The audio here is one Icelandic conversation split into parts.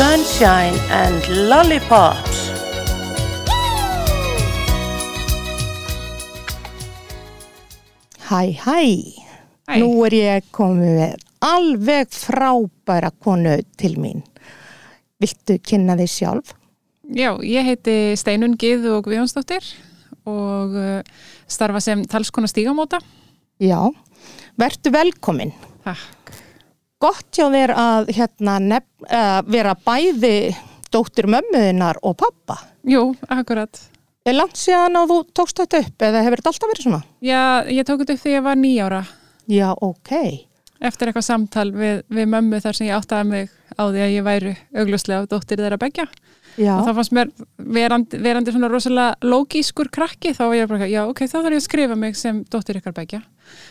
Sunshine and Lollipops. Hæ, hæ. Hæ. Nú er ég komið með alveg frábæra konu til mín. Viltu kynna þig sjálf? Já, ég heiti Steinun Gið og Guðjónsdóttir og uh, starfa sem talskona stígamóta. Já. Vertu velkomin. Takk. Gott hjá þér að hérna, nef, uh, vera bæði dóttir mömmuðinnar og pappa. Jú, akkurat. Er langt síðan að þú tókst þetta upp eða hefur þetta alltaf verið svona? Já, ég tók þetta upp þegar ég var nýjára Já, ok. eftir eitthvað samtal við, við mömmu þar sem ég áttaði mig á því að ég væri augljóslega dóttir þeirra begja. Já, Og þá fannst mér verandi, verandi svona rosalega lógískur krakki þá var ég bara, já, ok, þá þarf ég að skrifa mig sem dóttir ykkar begja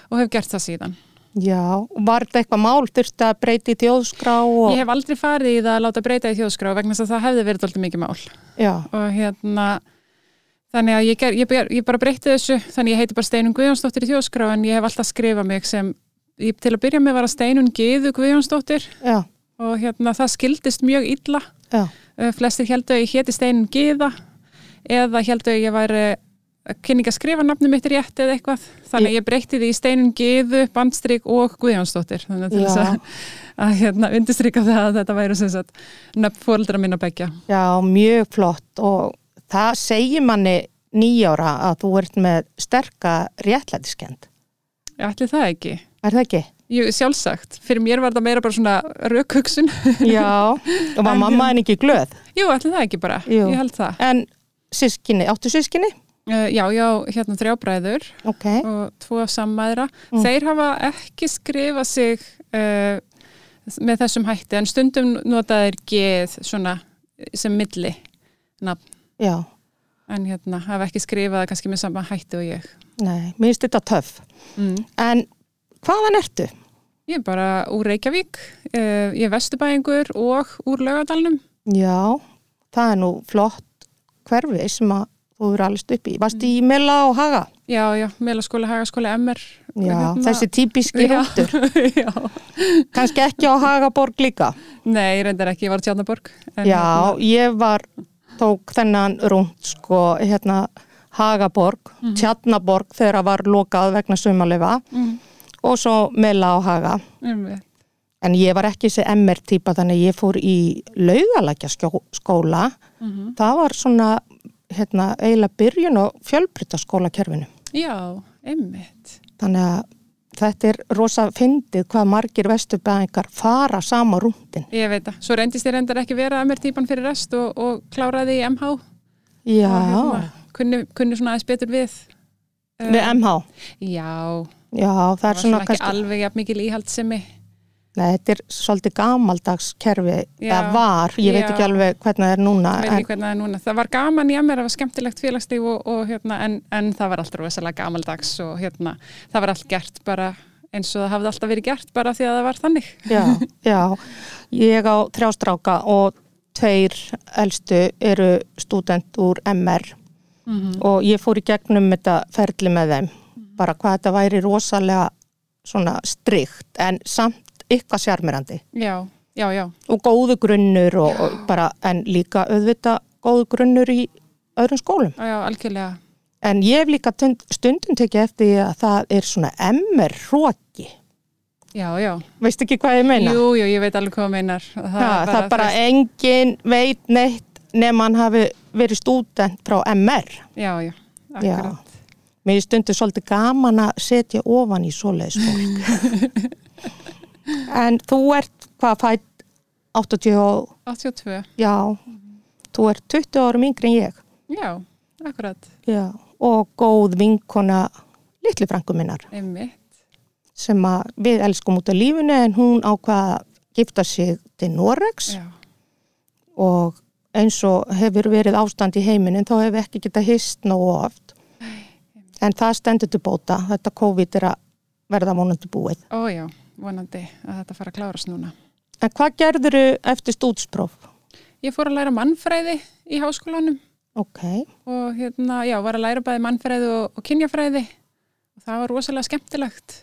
og hef gert það síðan. Já. Var þetta eitthvað mál? Þurfti að breyti í þjóðskrá og... Ég hef aldrei farið í það að láta breyta í þjóðskrá vegna þess að það hefði verið alltaf mikið mál. Já, og hérna þannig að ég, ger, ég, ég bara breytti þessu þannig ég heiti bara Steinun Guðjónsdóttir í þjóðskrá en ég hef alltaf skrifað mig sem ég, til að byrja með var að Steinun Giðu Guðjónsdóttir já, og hérna það skildist mjög illa já. Uh, flestir heldur að ég héti Steinun Giða eða heldur að ég væri kynning að skrifa nafnum mitt rétt eða eitthvað þannig að ég breytti því í Steinun Giðu bandstrik og Guðjónsdóttir þannig að til þess Já. að, að hérna, undirstrika það að þetta væri sem sagt nöfn fóreldra minna begja Já, mjög flott og það segir manni nýjára að þú ert með sterka réttlætiskend. Ætli það ekki? Er það ekki? Jú, sjálfsagt. Fyrir mér var þetta meira bara svona raukhugsun. Já, og var mamma en ekki glöð. Jú, ætli það ekki bara. Jú. Ég held það. En sískinni, áttu sískinni? Uh, já, já, hérna þrjábræður Ok, og tvo sammæðra. Mm. Þeir hafa ekki skrifað sig uh, með þessum hætti en stundum notaðir geð svona sem milli nafn. já, En hérna hafa ekki skrifað kannski með sama hætti og ég. nei, mér finnst þetta töff. Mm. En hvaðan ertu? Ég er bara úr Reykjavík, uh, ég er vestubæðingur og úr laugadalnum. Já, það er nú flott hverfi sem að þú eru alveg upp í. Varstu í Mela og Haga? Já, já, meðlaskóla, hagaskóla, MR. Já, Hérna- þessi típiski Já. rúndur. já. Kannski ekki á Hagaborg líka. Nei, ég reyndar ekki, ég var Tjarnaborg. Já, hérna- ég var, tók þennan rúnd sko, hérna Hagaborg, Mhm. Tjarnaborg þegar var lokað vegna sumaleifa Mm, og svo Mela á Haga. einmitt. En ég var ekki þessi MR típa þannig að ég fór í laugalækja skóla. Mhm. Það var svona, hérna, eiginlega byrjun og fjölbrytaskólakerfinu. Já, einmitt. Þannig að þetta er rosa fyndið hvað margir vesturbæðingar fara sama rúndin. Ég veit það. Svo reyndist ég reyndar ekki vera MR típan fyrir rest og, og kláraði í MH. Já, hérna, kunni, kunni svona aðeins betur við. Eh, við MH. Já, Já, það er svona svona ekki alveg jafn mikil íhaldsemi. Nei, þetta er svolítið gamaldags kerfi, Já. það var, ég veit Já. ekki alveg hvernig það er núna. Veit ekki hvernig það er núna. Það var gaman í MR, það var skemmtilegt félagslíf og, og hérna, en, en það var alltaf rosalega gamaldags og hérna, það var allt gert bara eins og það hafði alltaf verið gert bara því að það var þannig. Já, já, ég á þrjástráka og tveir elstu eru stúdent úr MR Mm og ég fór í gegnum þetta ferli með þeim, bara hvað þetta væri rosalega svona strikt en samt ykkar sjarmirandi Já, já, já. og góðu grunnur og, og bara, en líka auðvita góðu grunnur í öðrum skólum. Já, já, algjörlega. En ég hef líka tund- stundum tekið eftir að það er svona MR hróki. Já, já. Veist ekki hvað ég meina? Jú, jú, ég veit alveg hvað þú meinar. Það, Ha, það er bara veist- engin veit neitt nema hann hafi verið stúdent frá MR. Já, já, Já. akkurat. Mér er stundu svolítið gaman að setja ofan í svoleiðis fólk. en þú ert hvað fætt 80 og, 82. já, þú ert 20 árum yngri en ég. Já, akkurat. Já, og góð vinkona litlu frængu minnar. Einmitt. sem að við elskum út af lífinu en hún ákvaða að gifta sig til Noregs. Já, og eins og hefur verið ástand í heiminin þá hefur ekki geta hist nógu oft. En það stendur til bóta. Þetta COVID er að verða vonandi búið. Ó já, vonandi að þetta fara að klárast núna. en hvað gerðuru eftir stúdspróf? Ég fór að læra mannfræði í háskólanum ok, og hérna, já, var að læra bæði mannfræði og, og kynjafræði og það var rosalega skemmtilegt,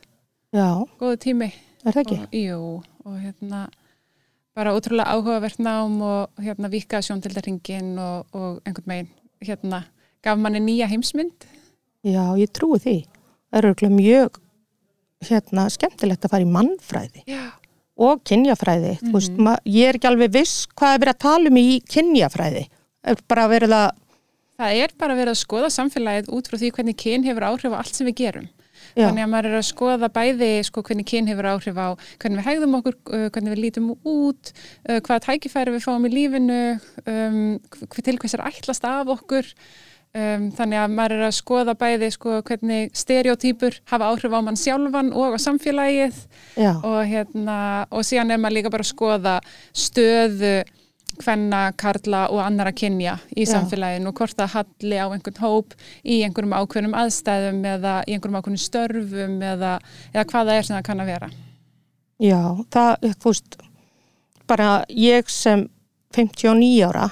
já, góðu tími. er það ekki? Og, jú, og hérna bara ótrúlega áhugavert nám og hérna vika sjóntildarringin og, og einhvern veginn hérna gaf manni nýja heimsmynd Já, ég trúi því. Það eru mjög hérna, skemmtilegt að fara í mannfræði Já, og kynjafræði. Mm Mhm. veist, ma- ég er ekki alveg viss hvað er verið að tala um í kynjafræði. Er bara verið að, það er bara verið að skoða samfélagið út frá því hvernig kyn hefur áhrif á allt sem við gerum já, Þannig að maður er að skoða bæði sko, hvernig kyn hefur áhrif á hvernig við hegðum okkur, hvernig við lítum út, hvaða tækifæri við fáum í lífinu, um, til hvers er ætlast af okkur. Um, þannig að maður er að skoða bæði sko, hvernig stereotýpur hafa áhrif á mann sjálfan og á samfélagið og, hérna, og síðan er maður líka bara að skoða stöðu hvenna, karla og annara kynja í Já. samfélaginu og hvort það halli á einhvern hóp í einhverjum ákveðnum aðstæðum eða í einhverjum ákveðnum störfum eða, eða hvað það er sem það kann að vera. já, það, þú veist, bara ég sem 59 ára,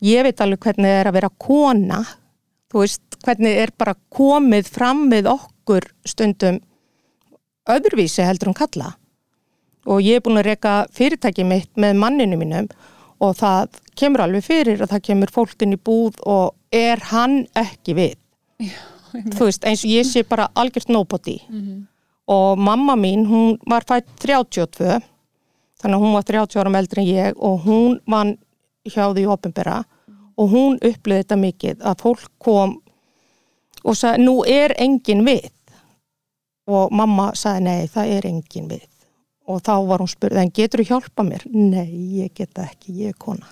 ég veit alveg hvernig það er að vera kona, þú veist, hvernig er bara komið fram við okkur stundum öðruvísi heldur um kalla. Og ég er búin að reyka fyrirtæki mitt með manninu mínum og það kemur alveg fyrir að það kemur fólkin í búð og er hann ekki við. Þú veist, eins og ég sé bara algjört nobody. Og mamma mín, hún var fætt 32, þannig að hún var 30 árum eldri en ég og hún vann hjá því opinbera og hún upplöði þetta mikið að fólk kom og sagði, nú er engin við. Og mamma sagði, nei, það er engin við. Og þá var hún spurði, en getur þú hjálpa mér? Nei, ég geta ekki, ég er kona.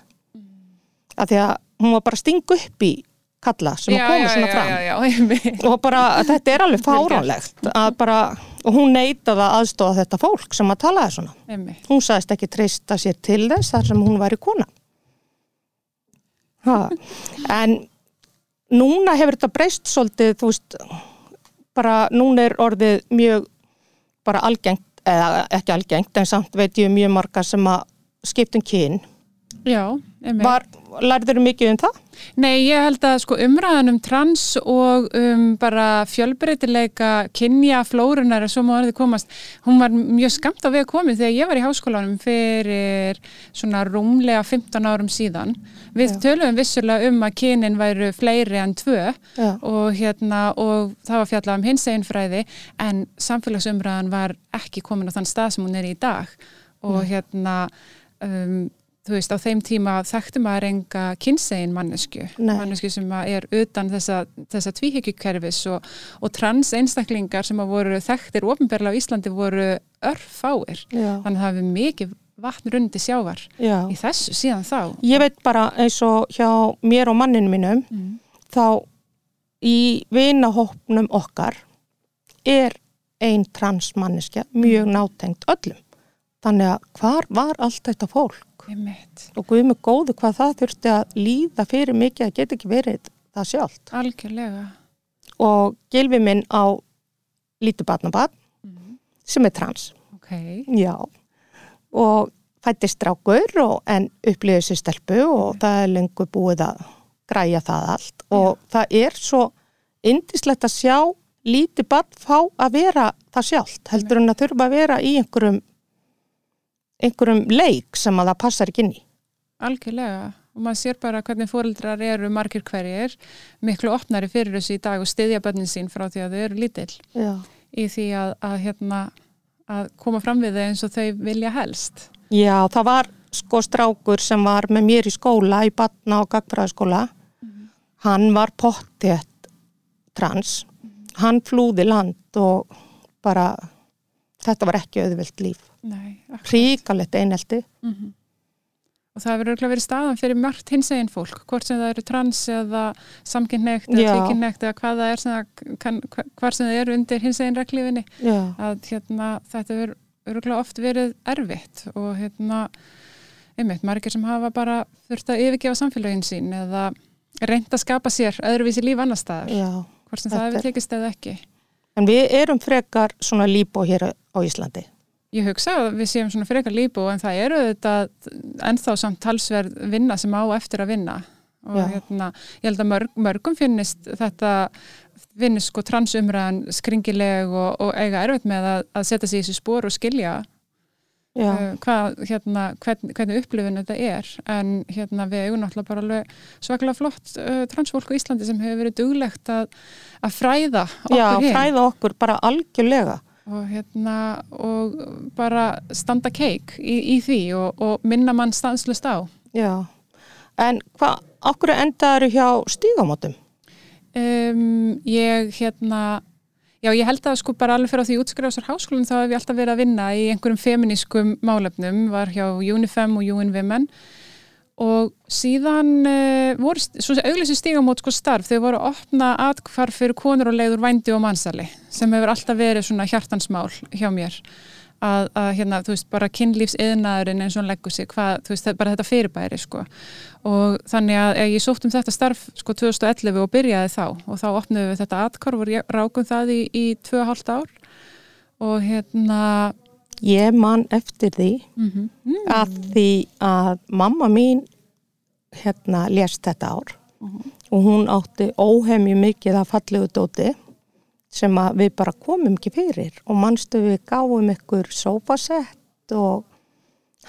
Af því að hún var bara að stinga upp í kalla sem að koma svona fram Já, já, já, og bara þetta er alveg fáránlegt að bara, og hún neitaði að aðstofa þetta fólk sem að talaði svona einmitt. hún sagðist ekki treysta sér til þess þar sem hún væri kona ha. en núna hefur þetta breyst svolítið, þú veist bara núna er orðið mjög bara algengt, eða ekki algengt en samt veit ég mjög marga sem að skiptum kyn Já, var, lærður mikið um það? Nei, ég held að sko umræðan um trans og um bara fjölbreytileika kynja flórunar er svo má orðið komast, hún var mjög skamt á við að komið þegar ég var í háskólanum fyrir svona rúmlega 15 árum síðan. Við Já. töluðum vissulega um að kynin væru fleiri en tvö Já. og hérna og það var fjallað um hinseginfræði en samfélagsumræðan var ekki komin á þann stað sem hún er í dag og hérna um, þú veist, á þeim tíma þekktu maður enga kynsegin mannesku, Nei. mannesku sem að er utan þessa, þessa tvíhyggjukerfis og, og trans einstaklingar sem að voru þekktir ofinberlega á Íslandi voru örfáir. Já. Þannig að það hefur mikið vatn rundi sjávar Já. í þessu síðan þá. Ég veit bara eins og hjá mér og manninu mínum Mm. þá í vinahópnum okkar er ein transmanneskja mjög nátengt öllum. Þannig að hvar var allt þetta fólk? Og guð með góðu hvað það þurfti að líða fyrir mikið að geta ekki verið það sjálft. Algjörlega. Og gilfi minn á lítið barnabarn sem er trans. Ok. Já. Og fættist strákur og en upplýði sér stelpu og það er lengur búið að græja það allt og það er svo indislegt að sjá lítið barn fá að vera það sjálft heldur en að þurfa að vera í einhverjum einhverjum leik sem að það passar ekki inn í. Algjörlega og maður sér bara hvernig fóreldrar eru margir hverjir miklu opnari fyrir þessu í dag og styðja bönnin sín frá því að þau eru lítill Já. í því að, að, hérna, að koma fram við þau eins og þau vilja helst. Já, það var sko strákur sem var með mér í skóla, í batna og gagfræðaskóla. Hann var pottið trans. Hann flúði land og bara, þetta var ekki auðvilt líf. Nei, akkurat. Ríkalett einelti. Mhm. Og það hefur örgulega verið staðan fyrir mörgt hinsegin fólk, hvort sem það eru trans eða samkynneitt eða Já. tvíkynneitt eða hvað það er sem það kann, hvar sem það eru undir hinsegin reglífinni. Já. Að hérna, þetta hefur örgulega oft verið erfitt og hérna, einmitt, margir sem hafa bara þurft að yfirgefa samfélagin sín eða reynd að skapa sér öðruvísi líf annar staðar, hvort sem það hefur tekist eða ekki. En við erum frekar svona líbó hér á Íslandi. Ég hugsa að við séum svona frekar líbú en það eru þetta ennþá samt talsverð vinna sem á eftir að vinna og Já. hérna, ég held að mörg, mörgum finnist þetta finnist sko transumræðan skringileg og, og eiga erfitt með að, að setja sig í þessu spór og skilja. Uh, hvað, hérna, hvern, hvernig upplifin þetta er en hérna við eigum náttúrulega bara alveg svaklega flott uh, transfólk á Íslandi sem hefur verið duglegt að, að fræða okkur Já, hin fræða okkur bara algjörlega. og hérna og bara standa keik í, í því og, og minna mann stanslust á Já. En hvað, okkur endaður hjá stígamótum? um, ég hérna já ég held að sko bara alveg fyrir á því útskrifastar háskólinn þá hef ég alltaf verið að vinna í einhverjum feminískum málefnum var hjá UNIFEM og UN Women og síðan uh, voru auglísi stígamót sko starf þau voru að opna atkvarf fyrir konur og leiður vændi og mannsali sem hefur alltaf verið svona hjartansmál hjá mér að, að hérna, þú veist, bara kynlífsiðnaðurinn eins og hann leggur sig, hvað, þú veist, bara þetta fyrirbæri, sko, og þannig að ég sótt um þetta starf, sko, 2011 og byrjaði þá, og þá opnum við þetta atkvarf og rákum það í, í 2,5 ár. Og hérna Ég man eftir því mm að því að mamma mín hérna lést þetta ár. Og hún átti óhemju mikið af fallegu dóti sem við bara komum ekki fyrir og mannstu við gáum ykkur sofasett og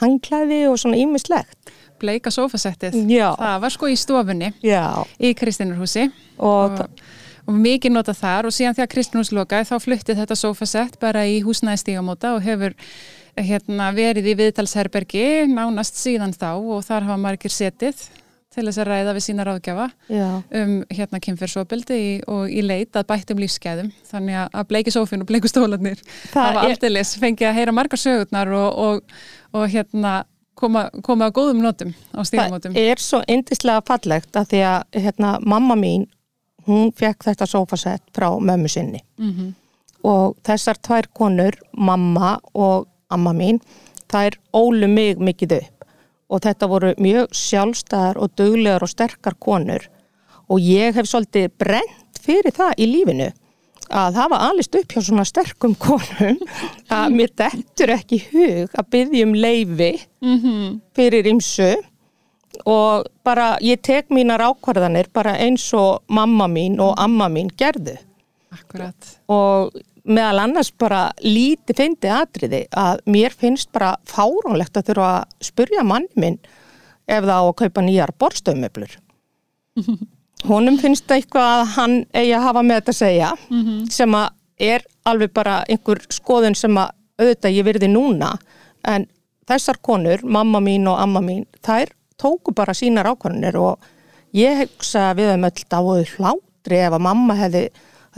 hangklæði og svona ímislegt. bleika sofasettið, Já. það var sko í stofunni Já. í Kristinurhúsi Og, og, og mikið nota þar og síðan þegar Kristinhús lokaði þá fluttið þetta sofasett bara í húsnæði stígamóta og hefur hérna, verið í viðtalsherbergi nánast síðan þá og þar hafa margir setið til þess að ræða við sína ráðgjafa já, um hérna kynferðsopildi og í leit að bættum lífsgæðum. Þannig að- bleiki sófin og bleiku stólanir Það hafa er- aldeilis fengið að heyra margar sögurnar og, og, og hérna koma, koma að góðum notum á stígamótum. Það er svo indislega fallegt að því að hérna, mamma mín, hún fekk þetta sofasett frá mömmu sinni. mm og þessar tvær konur, mamma og amma mín, þær ólu mig mikið upp og þetta voru mjög sjálfstæðar og duglegar og sterkar konur. Og ég hef svolítið brent fyrir það í lífinu að hafa alist upp hjá svona sterkum konum að mér dettur ekki hug að byggja um leifi -hmm. fyrir ymsu og bara ég tek mínar ákvarðanir bara eins og mamma mín og amma mín gerðu. Akkurat. Og meðal annars bara lítið fyndi atriði að mér finnst bara fáránlegt að þurfa að spurja manni minn ef það á að kaupa nýjar borstöðumöblur. Honum finnst það eitthvað að hann eigi að hafa með þetta að segja sem að er alveg bara einhver skoðun sem að auðvitað ég virði núna. En þessar konur, mamma mín og amma mín, þær tóku bara sínar ákvarðanir og ég hugsa við þeim öll dáið hlátri ef að mamma hefði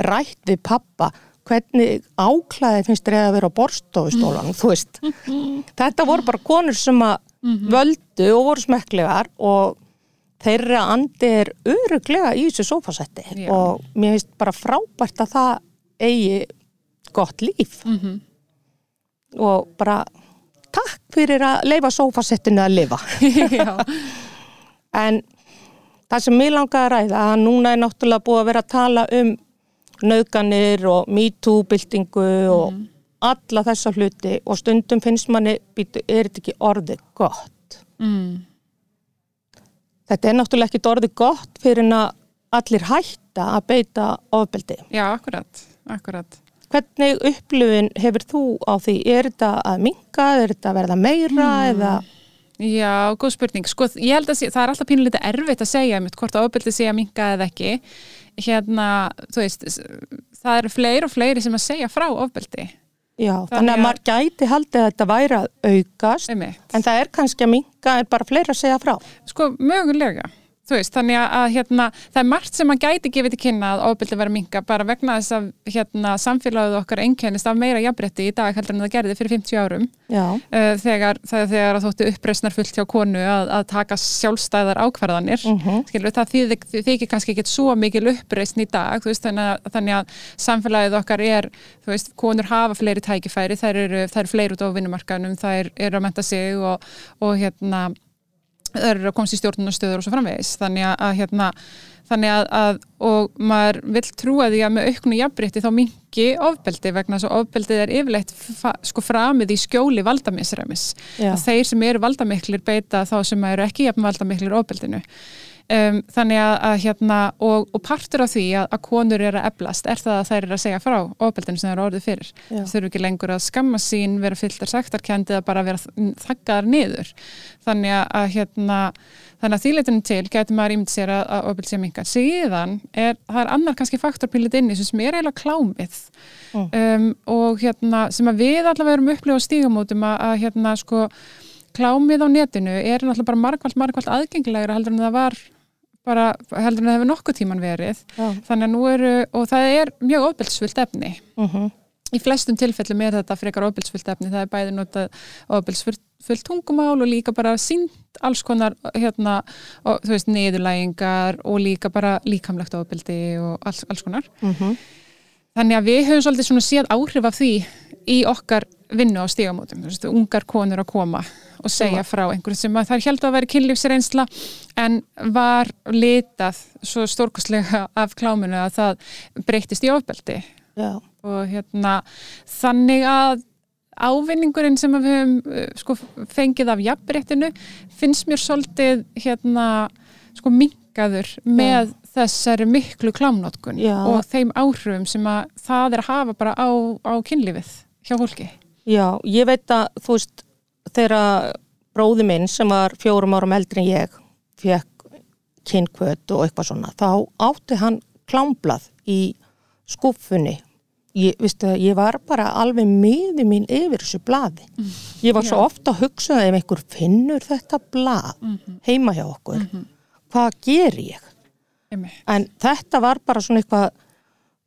rætt við pappa hvernig áklæði finnst þér að vera á borstofustólanum, þú veist. Þetta voru bara konur sem að völdu og voru smekklegar og þeirra andi er öruglega í þessu sofasetti Já. og mér finnst bara frábært að það eigi gott líf mm og bara takk fyrir að leifa sofasettinu að lifa. En það sem mér langaði að ræða, að núna er náttúrulega búið að vera að tala um nauðganir og MeToo-byltingu og alla þessa hluti og stundum finnst manni, er þetta ekki orðið gott? mm. Þetta er náttúrulega ekki orðið gott fyrir að allir hætta að beita ofbeldi. Já akkurat, akkurat Hvernig upplifin hefur þú á því? Er þetta að minka, er þetta að verða meira eða... Já, góð spurning. Sko, ég held að það er alltaf pínulítið erfitt að segja mitt hvort ofbeldi sé að minka eða ekki. Hérna, þú veist, það eru fleiri og fleiri sem að segja frá ofbeldi. Já, Þannig þannig að að- maður gæti haldið að þetta væri að aukast Einmitt. En það er kannski að minka en bara fleira að segja frá. Sko, mögulega. Þú veist, þannig að, hérna, það er margt sem að gæti gefið til kynna að ofbeldi verið að minka bara vegna þess að hérna, samfélagið okkar einkennist af meira jafnbretti í dag heldur en það gerði fyrir 50 árum. Uh, þegar, þegar, þegar þóttu uppreisnar fullt hjá konu að, að taka sjálfstæðar ákvarðanir Mhm. skilur, það þykir, þykir kannski ekki svo mikil uppreisn í dag, veist, þannig að, þannig að samfélagið okkar er, þú veist, konur hafa fleiri tækifæri, þær eru, eru fleiri út á vinnumarkaðnum, þær eru að menta sig og, og hérna þær eru að komast í stjórnunastöður og svo framvegis. Þannig að, að hérna þannig að, að og maður vill trúa því að með auknu jafnbrytti þá mingi ofbeldi vegna þess að ofbeldið er yfirleitt sko framið í skjóli valdamisræmis. Þeir sem eru valdamiklir beita þá sem eru ekki jafn valdamiklir ofbeldinu Um, þannig að, að hérna, og, og partur af því að, að konur eru að eblast er það að þær eru að segja frá ofbeldinu sem það eru orðið fyrir. Það þurfu ekki lengur að skamma sín, vera fylltar sektarkendi eða bara vera þaggaðar niður. Þannig að, að hérna, þannig að þýleitinu til getur maður ímynd sér að, að ofbeld sé mingar. Síðan er, það er annar kannski faktor pílit inni sem er eiginlega klámið Mm. um, og hérna, sem að við allavega erum upplifað stígamótum að hérna, sko, klámið á netinu er náttúrulega bara margvalt, margvalt aðgengilegra heldur en það var bara heldur en það hefur nokkuð tíman verið Já. þannig að nú eru, og það er mjög ofbeldsfullt efni Mhm. í flestum tilfellum er þetta frekar ofbeldsfullt efni það er bæði notað ofbeldsfullt tungumál og líka bara sínt alls konar hérna, og, þú veist, niðurlægingar og líka bara líkamlegt ofbeldi og alls, alls konar Mhm. Þannig að við höfum svolítið svona séð áhrif af því í okkar vinnu á stígamótum, þú veist, ungar konur að koma og segja frá einhverju sem að það held að vera kynlífsreynsla en var litað svo stórkostlega af kláminu að það breytist í ofbeldi. Já. og hérna þannig að ávinningurinn sem við höfum uh, sko, fengið af jafnréttinu finnst mér svolítið hérna sko mingaður með þessari miklu klámnótkun Já. og þeim áhrifum sem að það er að hafa bara á, á kynlífið hjá fólki. Já, ég veit að þú veist þegar bróði minn sem var fjórum árum eldri en ég fekk kynkvöt og eitthvað svona þá átti hann klámblað í skuffunni ég, vistu, ég var bara alveg miði mín yfir þessu blaði. Ég var svo Já. ofta að hugsa ef einhver finnur þetta blað heima hjá okkur hvað ger ég? Einmitt. En þetta var bara svona eitthvað,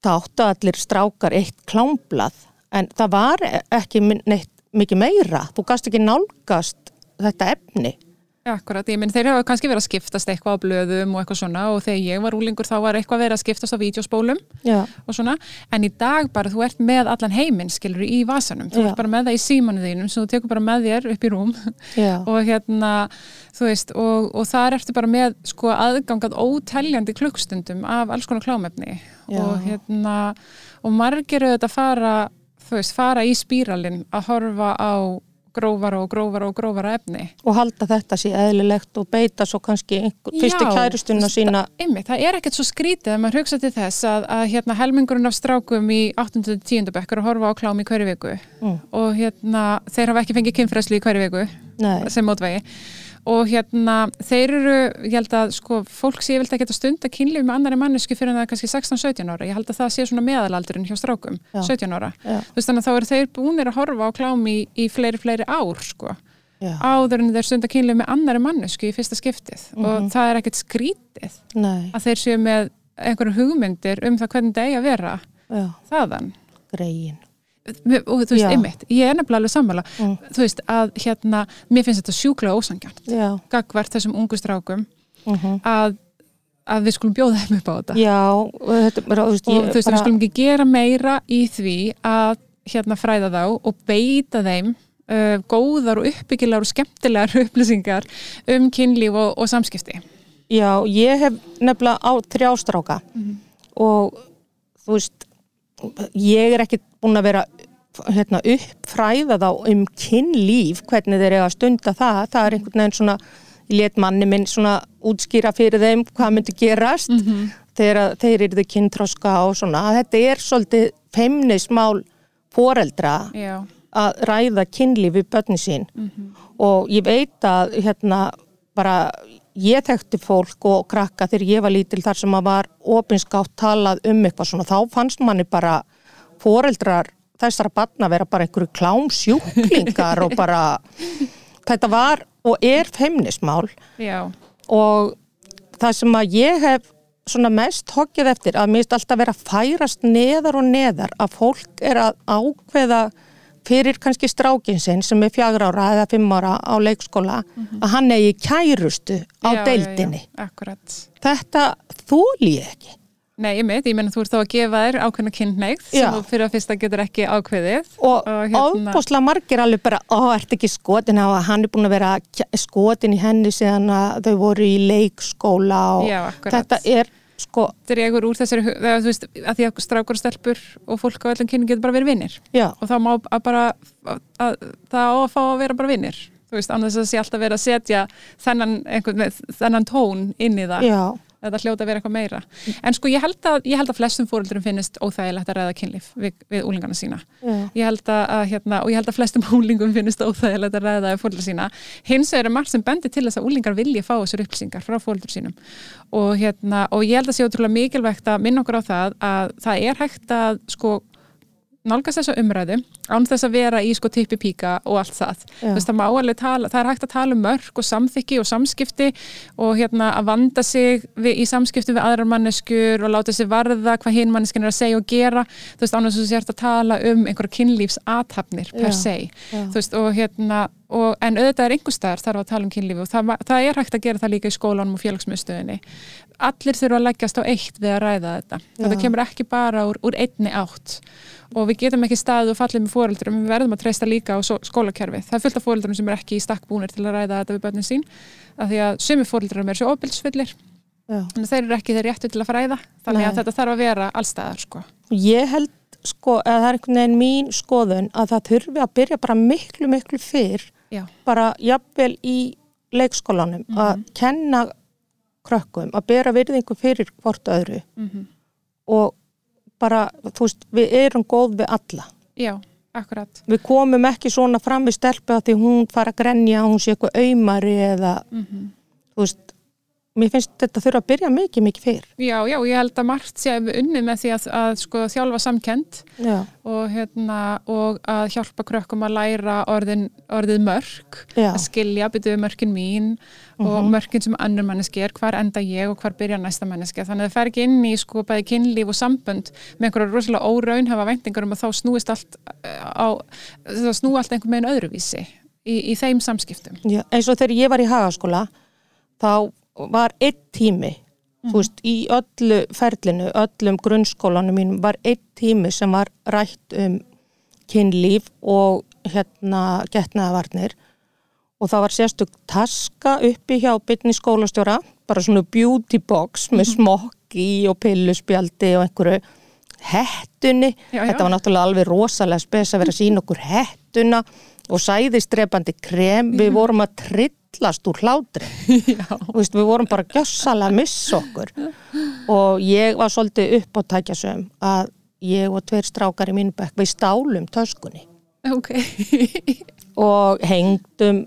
það áttu allir strákar eitt klámblað, en það var ekki neitt mikið meira. Þú gast ekki nálgast þetta efni. Akkurat, ég minn þeir hafa kannski verið að skiptast eitthvað á blöðum og eitthvað svona og þegar ég var úlingur þá var eitthvað verið að skiptast á vídeospólum Já, og svona, en í dag bara þú ert með allan heiminn, skilur í vasanum. Þú Já. ert bara með það í símanu þínum sem þú tekur bara með þér upp í rúm. Og hérna, þú veist og, og þar ertu bara með sko aðgangað óteljandi klukkstundum af alls konar klámefni. Og hérna, og margir auðvitað fara, þú veist, fara í spíralinn að horfa á grófara og grófara og grófara efni og halda þetta sé eðlilegt og beita svo kannski einhver, fyrstu Já, veist, sína. Einmitt, það er ekkert svo skrítið að maður hugsa til þess að, að hérna, helmingurinn af strákum í 8. og 10. bekkur að horfa á klám í hverju viku Mm. og hérna, þeir hafa ekki fengið kynfræslu í hverju viku Nei, sem mótvegi og hérna, þeir eru ég held að sko, fólk sé vilt ekki að stunda kynlíf með annari mannesku fyrir en það er kannski 16-17 ára, ég held að það sé svona meðalaldurinn hjá strákum, Já. 17 ára Já. þú veist þannig að þá eru þeir búinir að horfa á klám í, í fleiri, fleiri ár sko já, áður en þeir stunda kynlíf með annari mannesku í fyrsta skiptið Mhm. og það er ekkert skrítið nei, að þeir séu með einhverjum hugmyndir um það hvernig það eigi að vera já, þaðan greiðin. Og þú veist, einmitt, ég er nefnilega alveg sammála. Mm. þú veist, að hérna mér finnst þetta sjúklega ósangjarnt Já, gagvart þessum ungu strákum mhm. að, að við skulum bjóða þeim upp á þetta. Já, og þetta bara, og ég þú veist, við skulum ekki gera meira í því að hérna fræða þá og beita þeim uh, góðar og uppbyggilegar og skemmtilegar upplýsingar um kynlíf og, og samskipti. Já, ég hef nefnilega á þrjástráka og þú veist, ég er ekki búin að vera hérna, uppfræða þá um kynlíf, hvernig þeir eiga að stunda það, það er einhvern veginn svona, let manni minn svona útskýra fyrir þeim hvað myndi gerast þegar að þeir eru þau kynþroska og svona, þetta er svolítið feimnismál foreldra Já, að ræða kynlíf við börni sín. Og ég veit að hérna bara ég þekkti fólk og krakka þegar ég var lítil þar sem að var opinskátt talað um eitthvað svona þá fannst manni bara foreldrar þessara barna vera bara einhverju klámsjúklingar og bara þetta var og er feimnismál. Já, og það sem að ég hef svona mest hokkið eftir að mér finnst alltaf vera að færast neðar og neðar að fólk er að ákveða fyrir kannski strákin sinn sem er fjagra ára eða fimm ára á leikskóla að hann eigi kærustu á já, deildinni. já, já, akkurat. Þetta þóli ég ekki. Nei, ég mitt, ég menn þú ert þá að gefa þér ákveðna kynneigð sem þú fyrir að fyrsta getur ekki ákveðið Og, Og hérna- ofbúslega margir alveg bara, ó, ert ekki skotin? Á að hann er búin að vera skotin í henni síðan að þau voru í leikskóla og Já, þetta er sko, dregur úr þessari, þegar þú veist að því að strákur og stelpur og fólk á öllum kynning getur bara verið vinnir já, og þá má að bara að, að, það á að fá að vera bara vinnir þú veist, annars að það sé alltaf verið að setja þennan, einhvern, þennan tón inn í það. Já, þetta hljóta að vera eitthvað meira. En sko ég held að, ég held að flestum fóröldurum finnist óþægilegt að ræða kynlíf við, við úlingana sína. Ég held að, hérna, og ég held að flestum úlingum finnist óþægilegt að ræða fóröldur sína. Hins er margt sem bendir til þess að úlingar vilja fá þessar upplýsingar frá fóröldur sínum. Og, hérna, og ég held að sé ótrúlega mikilvægt að minna okkur á það að það er hægt að sko nálgast þessa umræðu án þess að vera í sko tippi píka og allt það. Veist, það tala, það er hægt að tala um mörg og samþykki og samskipti og hérna að vanda sig við, í samskipti við aðrar manneskur og láta sig varða hvað hinn manneskin er að segja og gera. Þú veist, annars þú sért að tala um einhverja kynlífsathafnir per se. Veist, og hérna, og, en auðvitað er einhver staðar þarf að tala um kynlífi og það, það er hægt að gera það líka í skólanum og félagsmiðstöðinni. Allir þurfa að leggjast á eitt við að ræða þetta. Þetta Já. kemur ekki bara úr, úr einni átt og við getum ekki staðið og fallið með fóreldurum, við verðum að treysta líka á skólakerfið. Það er fullt af fóreldurum sem er ekki í stakk búnir til að ræða þetta við börnin sín, af því að sumi fóreldurum er svo óbilsfullir, já. en þeir eru ekki þeir réttu til að fræða, þannig Nei. að þetta þarf að vera allstæðar, sko. Ég held sko að það er einhvern veginn mín skoðun að það þurfi að byrja bara miklu, miklu fyrr Já, bara jafnvel í leikskólanum að kenna krökkum að bera virðingu fyrir hvort öðru. Mm og bara, þú veist, við erum góð við alla. já, akkurat. Við komum ekki svona fram við stelpu að því hún fara að grenja, hún sé eitthvað aumari eða, Mm þú veist, mér finnst þetta þurfa að byrja mikið, mikið fyrr. Já, já, ég held að margt sé við unnið með því að, að sko, þjálfa samkend og, hérna, og að hjálpa krökkum að læra orðin, orðið mörg, já, að skilja, byrjuðu mörkin mín og mörkin sem annur manneski er, hvar enda ég og hvar byrja næsta manneski. Þannig að það fer ekki inn í sko bæði kynlíf og sambönd með einhverja rosalega óraun hafa væntingar um að þá snúist allt eh, á, það snú allt einhver meginn öðruvísi í, í þeim samskiptum. já. Eins og þegar ég var í hagaskóla, þá var einn tími, þú veist, í öllu ferlinu, öllum grunnskólanum mínum var einn tími sem var rætt um kynlíf og hérna getnaðavarnir og það var sérstök taska uppi hjá bytni skólastjóra, bara svona beauty box með smokki og pilluspjaldi og einhverju hettunni, Já, já. þetta var náttúrulega alveg rosalega spes að vera að sína okkur hettuna og sæðistrepandi krem, við vorum að trillast úr hlátri. Veist, við vorum bara gjössalega að missa okkur. Og ég var svolítið upp á tækjasöm að ég og tveir strákar í mínu bekk við stálum töskunni. Ok. og hengdum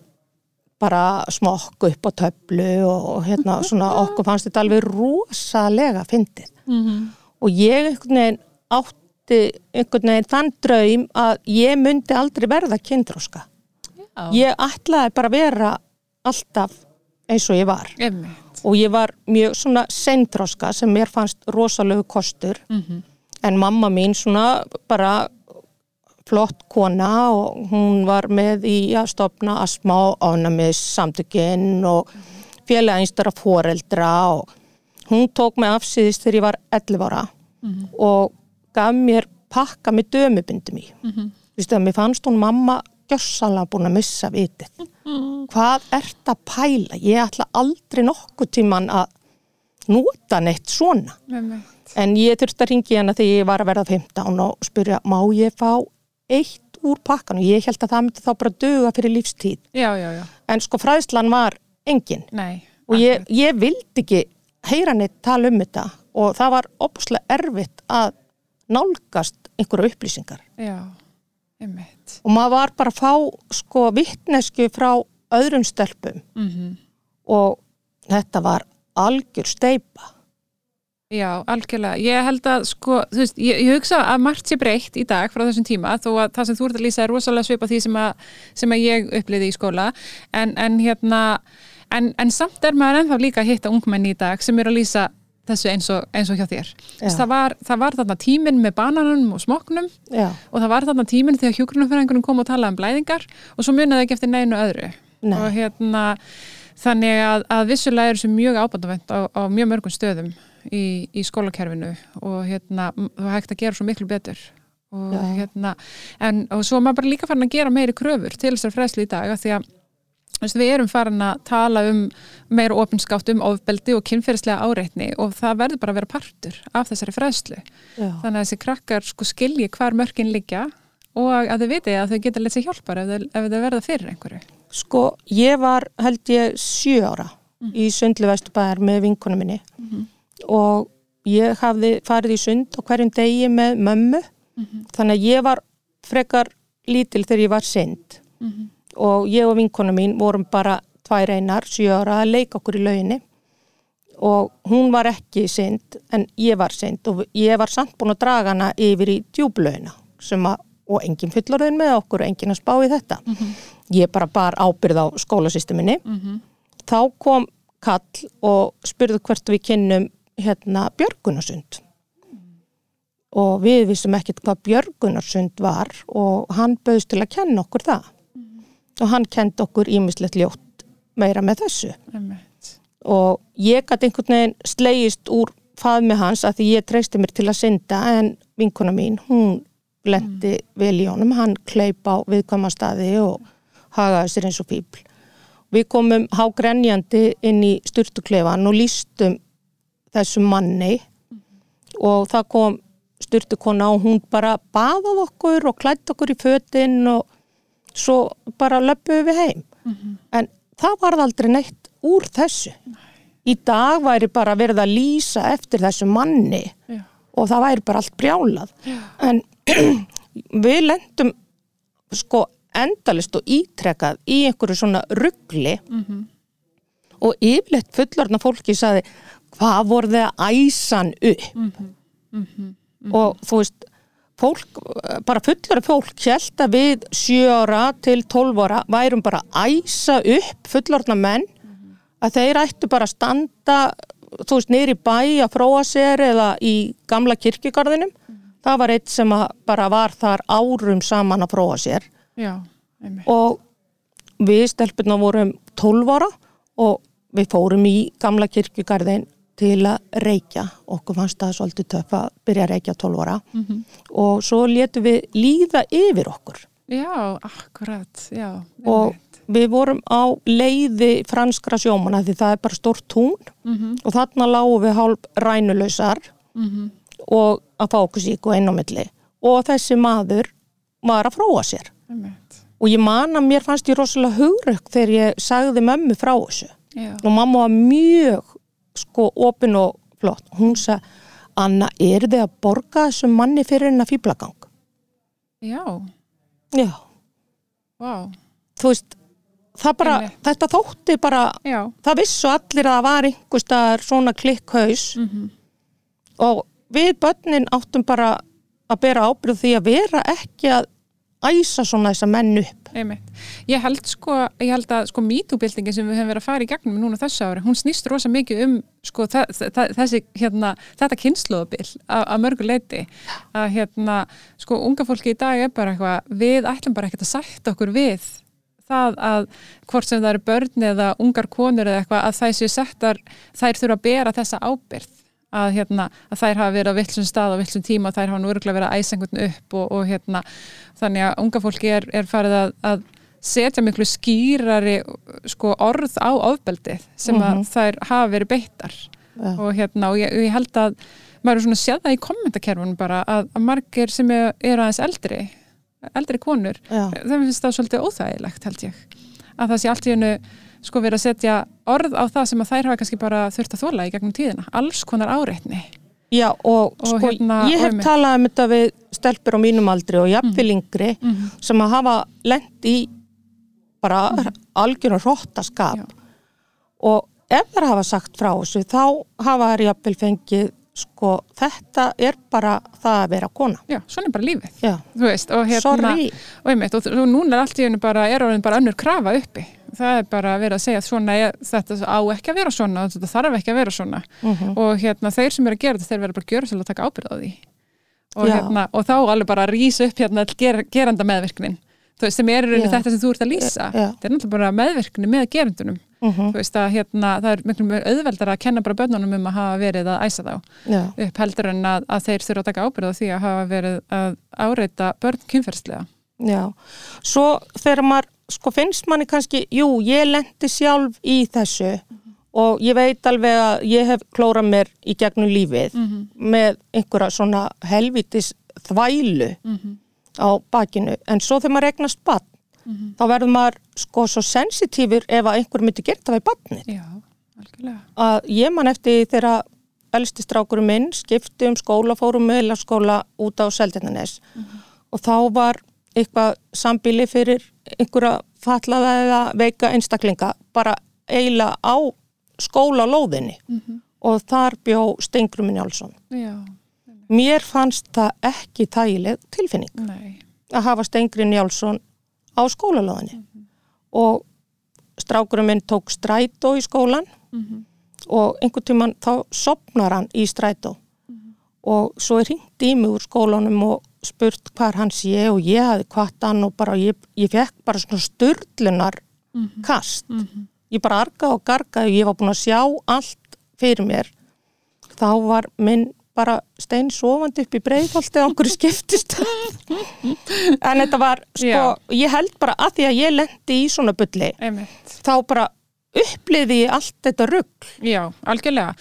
bara smokk upp á töflu og hérna svona okkur fannst þetta alveg rosalega fyndið. Mm og ég einhvern veginn átti einhvern veginn þann draum að ég myndi aldrei verða kynþróska Já. ég ætlaði bara vera alltaf eins og ég var Einmitt. og ég var mjög svona seinþróska sem mér fannst rosalegu kostur Mhm. en mamma mín svona bara flott kona og hún var með í að stopna asma og ánæmis samtökinn og félagainstar af foreldra og hún tók mig afsýðist þegar ég var 11 ára og gaf mér pakka með dömubindum í. Mm -hmm. Að mér fannst hún mamma gjörsalega búin að missa vitið. Hvað ert að pæla? Ég ætla aldrei nokkuð tíman að nota neitt svona. En ég þurfti að ringi hana þegar ég var að verða 15 og spyrja, má ég fá eitt úr pakkan? Og ég held að það myndi þá bara döga fyrir lífstíð. Já, já, já. En sko fræðslan var engin. Nei. Og ég, ég vildi ekki heyra neitt tala um þetta og það var opuslega erfitt að nálgast einhverju upplýsingar. Já, einmitt. Og maður var bara að fá sko vittnesku frá öðrum stelpum Mm og þetta var algjör steipa. Já, algjörlega. Ég held að, sko, þú veist, ég, ég hugsa að margt sé breytt í dag frá þessum tíma, þó að það sem þú ert að lýsa er rosalega svipa því sem að, sem að ég uppliði í skóla, en, en hérna, en, en samt er maður ennþá líka að hitta ungmenni í dag sem eru að lýsa þessu eins og, eins og hjá þér. Það var, það var þarna tíminn með bananum og smoknum Já, og það var þarna tíminn þegar hjúgrunumfæringunum kom og talaði um blæðingar og svo munaði ekki eftir neinu öðru. Nei. Og hérna, þannig að, að vissulega er þessu mjög ábændavent á, á mjög mörgum stöðum í, í skólakerfinu og hérna, það hægt að gera svo miklu betur. Og, Já. hérna, en, og svo maður bara líka farin að gera meiri kröfur til þessar fræðslu í dag því að við erum farin að tala um meira opinskátt um ofbeldi og kynferðislega áreitni og það verður bara að vera partur af þessari fræðslu. Þannig að þessi krakkar sko skilji hvar mörkin liggja og að þau viti að þau geta leitt sér hjálpar ef þau, verða fyrir einhverju. Sko, ég var held ég sjö ára í sundlu Vesturbæðar með vinkunum minni og ég hafði farið í sund á hverjum degi með mömmu. Þannig að ég var frekar lítil þegar ég var synd og ég og vinkunum mín vorum bara tvær einar, sjö ára að leika okkur í lauginni. Og hún var ekki synd en ég var synd og ég var samt búin að draga hana yfir í að, og enginn fullorðin með okkur og enginn að spá í þetta. Ég bara bar ábyrð á skólasysteminni þá kom kall og spurði hvert við kynnum hérna Björgunarsund. Og við vissum ekkert hvað Björgunarsund var og hann bauðst til að kenna okkur það og hann kendi okkur ímislegt ljótt meira með þessu. Einmitt. og ég gæti einhvern veginn slegist úr faðmi hans að því ég treysti mér til að synda en vinkona mín, hún lendi vel í honum, hann kleip á viðkvæma staði og hagaði sér eins og fíbl. Við komum hágrenjandi inn í styrtuklefan og lístum þessum manni. Og það kom styrtukona og hún bara baðað okkur og klætt okkur í fötin og svo bara löpuðu við heim. En það varð aldrei neitt úr þessu. Í dag væri bara verið að lýsa eftir þessu manni Já. og það væri bara allt brjálað. En við lendum sko endalist og ítrekað í einhverju svona ruggli og yfirleitt fullorna fólki saði hvað voru þið að æsan upp? Og þú veist fólk, bara fullari fólk held að við 7 ára til 12 ára værum bara að æsa upp fullorna menn að þeir ættu bara að standa þú veist, í bæ að fróa sér eða í gamla kirkjugarðinum. Það var eitt sem bara var þar árum saman að fróa sér. Já, og við stelpurna vorum 12 ára og við fórum í gamla kirkjugarðin til að reykja. Okkur fannst það svolítið töff að byrja að reykja 12 ára. Og svo letum við líða yfir okkur. Já, akkurat, já. og einmitt. við vorum á leiði franskra sjómana því það er bara stórt tún. Og þarna lágum við hálf rænulausar og að fá okkur sík og einn á milli. Og þessi maður var að fróa sér. Og ég man að mér fannst ég rosalega hugrökk þegar ég sagði mömmu frá þessu. Já, og mamma var mjög sko opin og flott. Hún sagði, Anna, er þið að borga þessum manni fyrir hennar fýblagang? já, Já, vá, þú veist bara, þetta þótti bara já, það vissu allir að það var einhver staðar svona klikkhaus. Mhm. og við börnin áttum bara að bera ábyrð því að vera ekki að æsa svona þessa menn upp. Ég held sko, ég held að sko mítúbildingin sem við höfum verið að fara í gegnum núna þessu ári, hún snýst rosa mikið um sko þessi hérna, þetta kynnslóðabil að mörgu leiti að hérna sko unga fólki í dag er bara eitthvað, við ætlum bara ekkert að sætta okkur við það að hvort sem það eru börn eða ungar konur eða eitthvað að þær séu settar, þær þurfa að bera þessa ábyrð að, hérna, að þær hafa verið á villsum stað og villsum tíma og þær hafa nú örgulega verið að æsa einhvern upp og, og hérna, þannig að unga fólki er, er farið að, að setja miklu skýrari sko, orð á ofbeldið sem að þær hafa verið beittar Já. og hérna og ég, ég held að maður er svona að séð það í kommentakerfunum bara að, að margir sem er, er aðeins eldri eldri konur, Já. þeim finnst það svolítið óþægilegt held ég að það sé allt í hennu sko verið að setja orð á það sem að þær hafa kannski bara þurft að þóla í gegnum tíðina, alls konar áreitni Já, og, Og sko, hérna, ég og hef talað um þetta við stelpur á mínum aldri og jafnvel yngri Mhm. sem að hafa lent í bara mm. algjörn hróttaskap Já. og ef þær hafa sagt frá þessu þá hafa þær jafnvel fengið sko, þetta er bara það að vera kona. já, svona er bara lífið Já, þú veist, og hérna sorry. og, einmitt, og, og núna er allt í hennu bara er orðin bara önnur krafa uppi það er bara að vera að segja svona þetta á ekki að vera svona, þetta þarf ekki að vera svona. Mhm. og hérna þeir sem eru að gera þetta þeir verða bara að gjöra til að taka ábyrð á því. Og, hérna, og þá alveg bara að rísa upp hérna all ger, geranda meðvirknin veist, sem er í rauninni þetta sem þú ert að lýsa. Þetta er náttúrulega bara meðvirkni með gerandunum Mhm. þú veist að hérna, það er miklu mjög auðveldar að kenna bara börnunum um að hafa verið að æsa þá. Já, upp heldur en að, að þeir þurfa að taka ábyrð á því að hafa verið að áreita börn kynferðslega já. Svo þegar maður, sko finnst manni kannski, jú, ég lendi sjálf í þessu og ég veit alveg að ég hef klórað mér í gegnum lífið með einhverja svona helvitis þvælu á bakinu, en svo þegar maður regnast bann þá verður maður sko svo sensitífur ef að einhver myndi gera það við barnið. Já, algjörlega. að ég man eftir þegar elsti strákurum minn skipti um skóla, fórum með skóla út á Seldindanes og þá var eitthvað sambíli fyrir einhverja fallaða eða veika einstaklinga bara eiginlega á skólalóðinni. Og þar bjó Stengrumin Jálsson. Já, Mér fannst það ekki þægileg tilfinning nei. að hafa Stengrin Jálsson á skólalóðinni. Og strákurum minn tók strætó í skólan og einhvern tíman þá sopnar hann í strætó. Og svo er hringt í mig úr skólanum og spurt hvar hann sé og ég hafði kvart hann og bara ég, ég fekk bara svona störlunar kast. Ég bara arga og garga og ég var búin að sjá allt fyrir mér. Þá var minn bara stein sofandi upp í breiðholti á einhverju skiptist en þetta var sko, ég held bara að því að ég lendi í svona Einmitt. þá bara uppliði allt þetta rugg Já, algjörlega.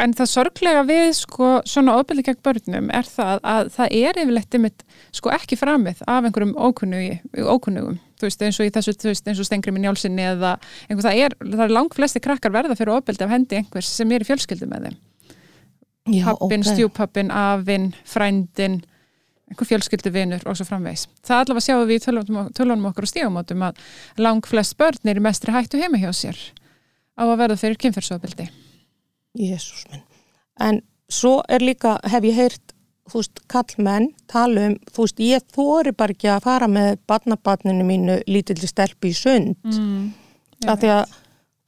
En það sorglega við sko svona ofbeldi gegn börnum er það að það er yfirleitt einmitt sko ekki framið af einhverjum ókunnugi, ókunnugum. Þú veist eins og í þessu, þú veist eins og Stengri minn Njálsinni eða einhver það er, það er langt flesti krakkar verða fyrir ofbeldi af hendi einhvers sem er í fjölskyldu með þeim. Já, Pappin, stjúpappin, afinn, frændin, einhver fjölskylduvinur og svo framvegs. Það allavega sjáum við í tölunum, tölunum okkur og stígumótum að lang flest börn er í mestri hættu heima hjá sér á að verða fyrir kynferðsofbeldi. Jésús minn. En svo er líka, hef ég heyrt, þú veist, kallmenn tala um, þú veist, ég þóri bara ekki að fara með barnabarninu mínu lítilli stelpi í sund. Mm. af því að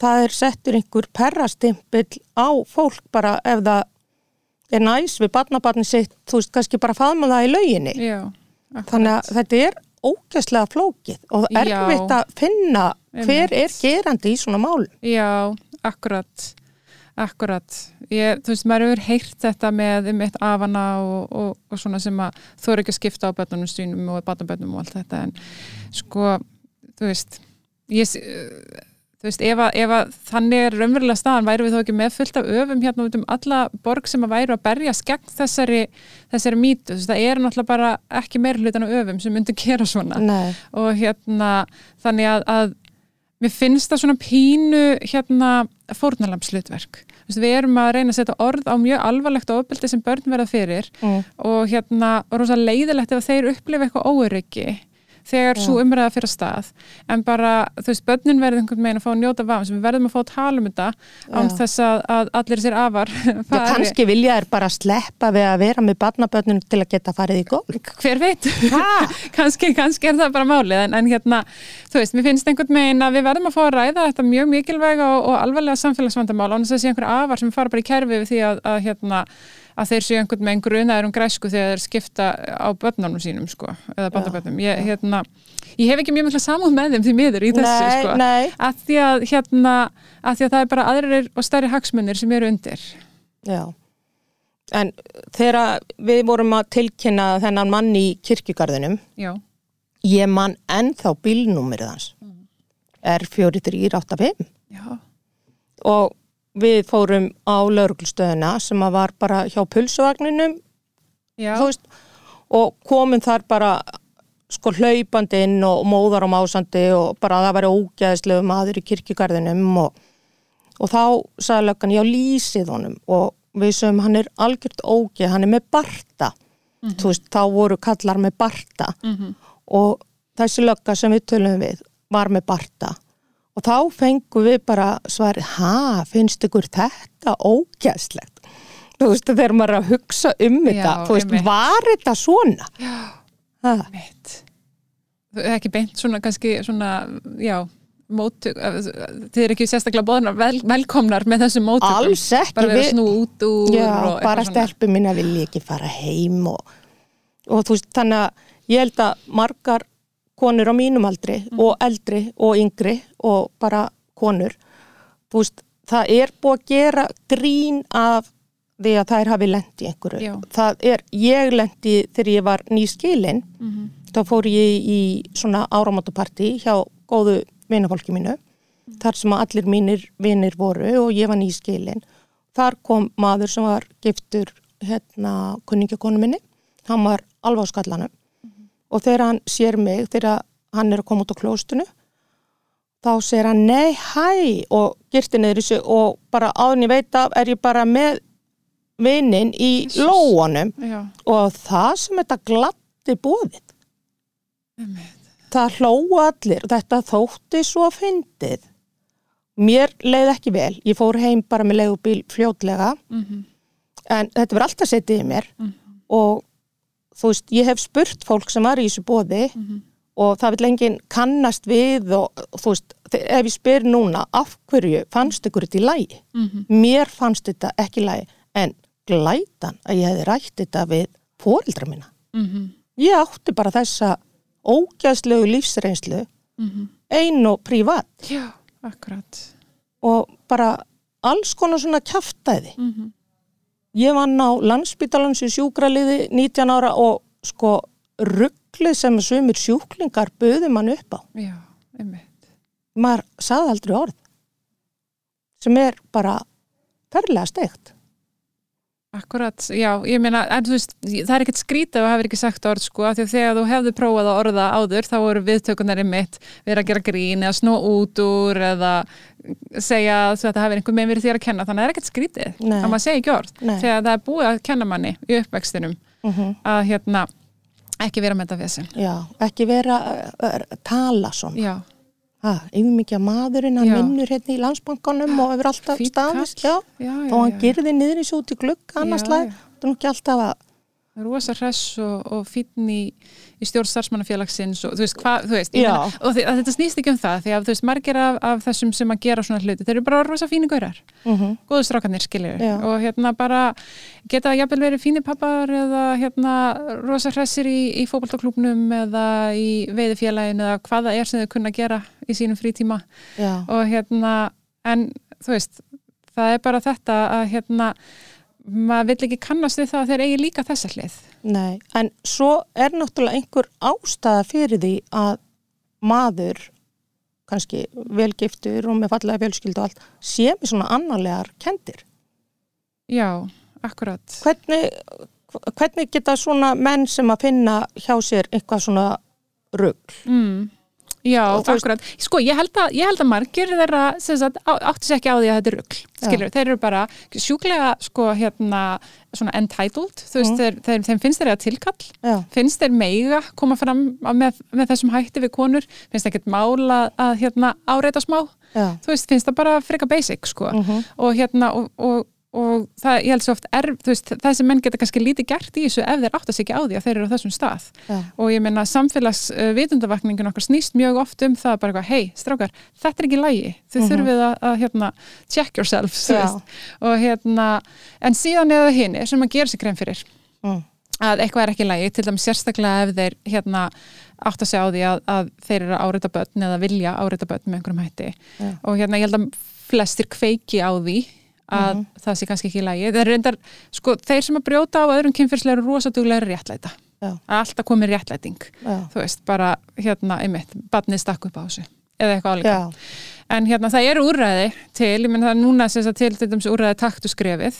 það er settur einhver perrastimpill á fólk bara ef það er næs við barnabarni sitt, þú veist, kannski bara faðma það í lauginni. Já, Þannig að þetta er ógæslega flókið og er erfitt að finna hver er gerandi í svona mál. Já, akkurat, akkurat. Ég, þú veist, maður hefur heyrt þetta með um eitt afana og, og, og svona sem að þú eru ekki að skipta á börnunum stýnum og barnabörnum og allt þetta en sko, þú veist, ég, þú veist, ef að, ef að þannig er raunverulega staðan væri við þó ekki með fullt af öfum hérna út um alla borg sem að væru að berjast gegn þessari, þessari mýtu, þú veist, það eru náttúrulega bara ekki meir hlutan af öfum sem myndu gera svona. Nei, og hérna þannig að, að mér finnst það svona pínu hérna fórnalamslutverk við erum að reyna að setja orð á mjög alvarlegt ofbeldi sem börn verða fyrir mm. og hérna rosa leiðilegt ef þeir upplifa eitthvað óöryggi þegar svo umræða fyrir stað. En bara, þú veist, börnin verður einhvern veginn að fá að njóta vafn sem við verðum að fá að tala um þetta án Já. þess að, að allir sér afar. Já, kannski vilja er bara að sleppa við að vera með barnabönnum til að geta farið í gólk. hver veit, kannski, kannski er það bara málið. En, en hérna, þú veist, mér finnst einhvern veginn að við verðum að fá að ræða þetta mjög mikilvæga og, og alvarlega samfélagsvandamál án þess að sé einhver afar sem fara bara í kerfi við því að, að hérna að þeir séu einhvern veginn grunaður um græsku þegar þeir skipta á börnunum sínum sko, eða bandabörnum ég, hérna, ég hef ekki mjög mikla samúð með þeim því miður í þessu Nei, sko. nei. að því að, hérna, að því að það er bara aðrir og stærri hagsmunir sem eru undir. Já. En þegar við vorum að tilkynna þennan mann í kirkjugarðinum, já, ég man ennþá bílnúmerið hans. Er 4385 já, og við fórum á lauruglustöðuna sem að var bara hjá pulsuvagninum já, þú veist, og komum þar bara sko hlaupandi inn og móðar og másandi og bara það væri ógæðislegu maður í kirkjugarðinum og, og þá sagði löggan, já lýsið honum. Og við sögum hann er algjört ógeð, hann er með barta. Þú veist, þá voru kallar með barta. Og þessi lögga sem við tölum við var með barta og þá fengum við bara svarið, ha, finnst ykkur þetta ógæðslegt þú veist, þegar maður er að hugsa um Já, þetta, þú veist, einmitt. var þetta svona? Ha, mitt það er ekki beint svona kannski svona, já mótu, þið er ekki sérstaklega bóðnar vel, velkomnar með þessum mótökum alls ekki bara vera við- snú út úr Já, og bara stelpur mín að vilja ekki fara heim og, og þú veist, þannig að ég held að margar konur á mínum aldri Mhm. og eldri og yngri og bara konur. Veist, það er búið að gera grín af því að þær hafi lent í einhverju. Er, ég lendi þegar ég var nýskilin. Mhm. þá fór ég í svona áramótapartí hjá góðu vinafólki mínu þar sem allir mínir vinir voru og ég var nýskilin. Þar kom maður sem var giftur hérna kunningakonu minni. Hann var alveg á skallanum og þegar hann sér mig þegar hann er að koma út á klóstunu þá segir hann nei hæ og girti niður í sig og bara áðurinn ég veit af er ég bara með vinnin í Jesus. lóanum Já, og það sem þetta gladdi búðið það hlóu allir. Og þetta þótti svo fyndið. Mér leið ekki vel. Ég fór heim bara með leigubíl fljótlega. Mhm. en þetta verður alltaf setið í mér. Mhm. og þú veist, ég hef spurt fólk sem var í þessu bóði Mhm. og það vil enginn kannast við og, og þú veist, ef ég spyr núna af hverju fannst ykkur þetta í lægi Mhm. mér fannst þetta ekki í lægi en glætan að ég hefði rætt þetta við fóreldra mína Mhm. ég átti bara þessa ógæðslegu lífsreynslu Mhm. ein og prívat Já, akkurat. og bara alls konar svona kjaftaði Mhm. Ég vann á landsbítalans í sjúkraliði 19 ára og sko rugglið sem sumir sjúklingar buði mann upp á Já, einmitt. maður sagði aldrei orð sem er bara ferlega steikt Akkurat, já, ég meina, en þú veist, það er ekkert skrítið þú hefur ekki sagt orð, sko, af því að þegar þú hefðu prófað að orða áður, þá voru viðtökunar mitt verið að gera grín eða snó út úr eða segja að þetta hefur einhver með verið þér að kenna, þannig að það er ekkert skrítið Nei. að maður segja ekki orð, Nei. þegar það er búið að kenna manni í uppvextinum mm að hérna, ekki vera með þetta fyrir já, ekki vera að að tala svona. Já, ha, yfir mikið maðurinn, hann Já. vinnur hérna í landsbankanum og hefur alltaf staðist já, já, já. og hann gerði niður í svo út í glugg annars já. það er nú ekki alltaf að rosa hress og, og fínn í, í stjórn starfsmannafélagsins og þú veist hvað, þú veist, meina, og þetta snýst ekki um það því að þú veist, margir af, af þessum sem að gera svona hluti, þeir eru bara rosa fíni gaurar. Mm góðu strákanir skiljur og hérna bara geta jafnvel verið fínir pappar eða hérna rosa hressir í, í fótboltaklúbnum eða í veiðifélagin eða hvað það er sem þau kunna gera í sínum frítíma. Já, og hérna, en þú veist það er bara þetta að hérna maður vill ekki kannast við það að þeir eigi líka þessa hlið. Nei en svo er náttúrulega einhver ástæða fyrir því að maður kannski velgiftur og með fallega fjölskyldu og allt sé með svona annarlegar kendir Já, akkurat. Hvernig, hvernig geta svona menn sem að finna hjá sér eitthvað svona rugg mm. Já, akkurat. Sko, ég held að, ég held að margir þeirra sem sagt, á- áttu sér ekki á því að þetta er rugl. Skilur, þeir eru bara sjúklega, sko, hérna, svona entitled, þú veist, Mm. þeir, þeim finnst þeir að tilkall, já, finnst þeir meiga koma fram með, með þessum hætti við konur, finnst ekkert mála að, hérna, áreita smá, já, þú veist, finnst það bara freka basic, sko. mhm, Og hérna, og, og, og það, ég held svo oft, er, veist, þessi menn geta kannski lítið gert í þessu ef þeir áttast ekki á því að þeir eru á þessum stað já, og ég meina samfélags uh, okkar snýst mjög oft um það bara eitthvað, hei, strákar, þetta er ekki lægi þau Mhm. þurfið að, að hérna, check yourselves veist. og hérna en síðan eða hinn sem að gera sig grein fyrir mm, að eitthvað er ekki lægi, til dæmis sérstaklega ef þeir hérna átt að segja á því að, að þeir eru að áreita börn eða vilja áreita börn með einhverjum hætti Já. og hérna ég held að flestir kveiki á því að Mhm. það sé kannski ekki lægi þeir, reyndar, sko, þeir sem að brjóta á öðrum kynfyrslega eru rosaduglega réttlæta. Já. alltaf komi réttlæting. Já, þú veist, bara hérna, einmitt, badnið stakk upp á þessu eða eitthvað álíka. En hérna, það eru úrræði til, ég menn það er núna til dæmis úrræði taktu skrefið,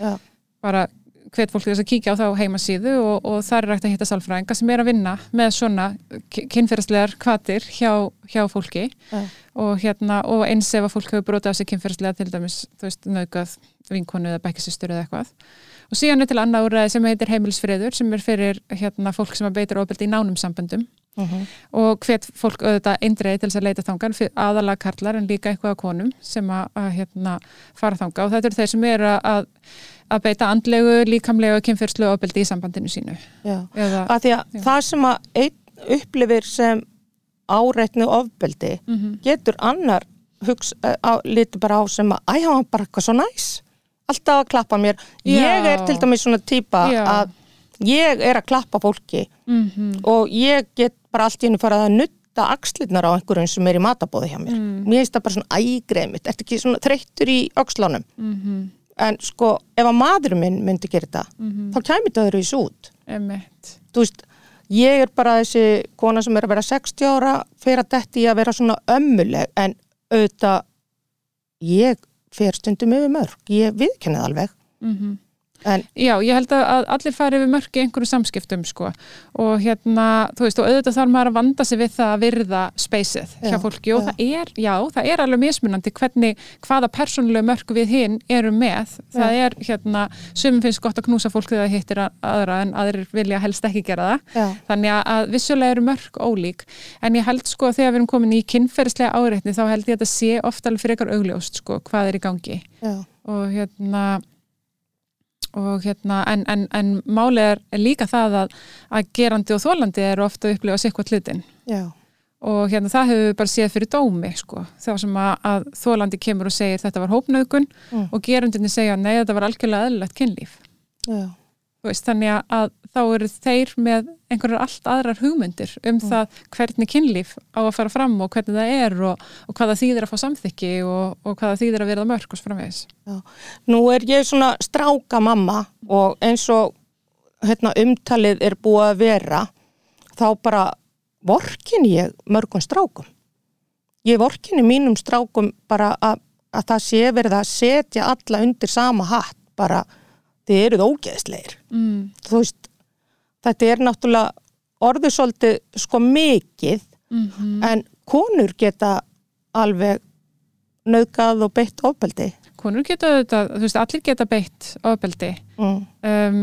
já, bara hvet fólk þess að kíkja á það á heimasíðu og, og það er rægt að hitta sálfræðinga sem er að vinna með svona kynferðslegar kvatir hjá, hjá fólki. Já, og hérna, og eins ef að fólk hefur brotið á sig kynferðslega til dæmis, þú veist, nöðgað vinkonu eða bekkisistur eða eitthvað. Og síðan er til annað úrræði sem heitir heimilisfriður sem er fyrir hérna fólk sem að beitir ofbeldi í nánum samböndum. Mhm, og hvet fólk auðvitað eindreiði til þess að leita þangan aðalega karlar en líka eitthvað að konum sem að, að hérna, fara þanga og þetta eru þeir sem eru að, að beita andlegu, líkamlegu og kynfyrslu ofbeldi í sambandinu sínu já. eða, að því að það sem að einn upplifir sem áreitni ofbeldi mm getur annar á, lítið bara á sem að æ, hann var bara eitthvað svo næs alltaf að klappa mér Já. ég er til dæmis svona típa Já. að ég er að klappa fólki mm og ég get bara allt í hennu farað að nutta axlirnar á einhverjum sem er í matabóði hjá mér Mm. mér finnst það bara svona ægreimitt ertu ekki svona þreyttur í öxlánum -hmm. En sko ef að maðurinn minn myndi gera þetta Mhm. þá kæmi þetta öðru í út emitt þú veist, ég er bara þessi kona sem er að vera 60 ára fyrir að detti í að vera svona ömmuleg en auðvitað ég fer stundum yfir mörg, ég viðkennið alveg. Mm En, Já, ég held að allir fari við mörki einhverju samskiptum sko. Og hérna, þú veist, og auðvitað þarf maður að vanda sig við það að virða speysið hjá Já, fólki. Og já. það er, já, það er alveg mismunandi hvernig, hvaða persónulegu mörk við hinn eru með. Það er hérna, sumum finnst gott að knúsa fólk þegar það hittir að- aðra en aðrir vilja helst ekki gera það. já, Þannig að- vissulega eru mörk ólík. En ég held sko að þegar við erum komin í kynferðislega áreitni þá held ég að þetta sé ofta alveg fyrir eitthvað augljóst sko hvað er í gangi já, og hérna en, en, en máli er líka það að, að gerandi og þólandi eru ofta að upplifa sikvað hlutin. Já, og hérna það hefur við bara séð fyrir dómi sko, þá sem að, að þólandi kemur og segir þetta var hópnauðgun Mm. og gerandinni segja nei þetta var algjörlega eðlilegt kynlíf. Já, veist, þannig að, þá eru þeir með einhverjar allt aðrar hugmyndir um það hvernig kynlíf á að fara fram og hvernig það er og, og hvað það þýðir að fá samþykki og, og hvað það þýðir að verða mörg og svo framvegis. já. Nú er ég svona stráka mamma og eins og hérna, umtalið er búið að vera, þá bara vorkin ég mörgum strákum. Ég vorkinni mínum strákum bara að, að það sé verið að setja alla undir sama hatt, bara þið eruð ógeðslegir. Mm. Þú veist, þetta er náttúrulega orðið svolítið sko mikið Mm en konur geta alveg nauðgað og beitt ofbeldi. Konur geta þetta, þú veist, allir geta beitt ofbeldi. Mm. Um,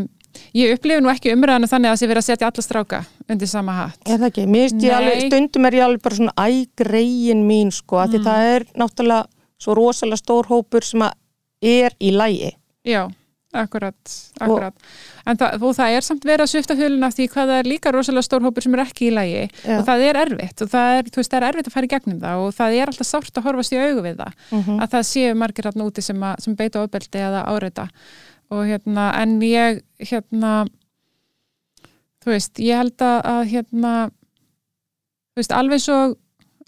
ég upplifi nú ekki umræðanu þannig að það sé verið að setja alla stráka undir sama hatt. Er það ekki? Mér finnst ég alveg, stundum er ég alveg bara svona ægreiin mín sko, mm. því það er náttúrulega svo rosalega stór hópur sem að er í lægi. Já, akkurat, akkurat. En það, og það er samt verið að svifta huluna því hvað það er líka rosalega stór hópur sem er ekki í lægi Já. og það er erfitt og það er, veist, það er erfitt að fara í gegnum það og það er alltaf sárt að horfast í augu við það Mm að það séu margir hérna úti sem, að, sem beita ofbeldi eða áreita og hérna, en ég hérna þú veist, ég held að hérna þú veist, alveg svo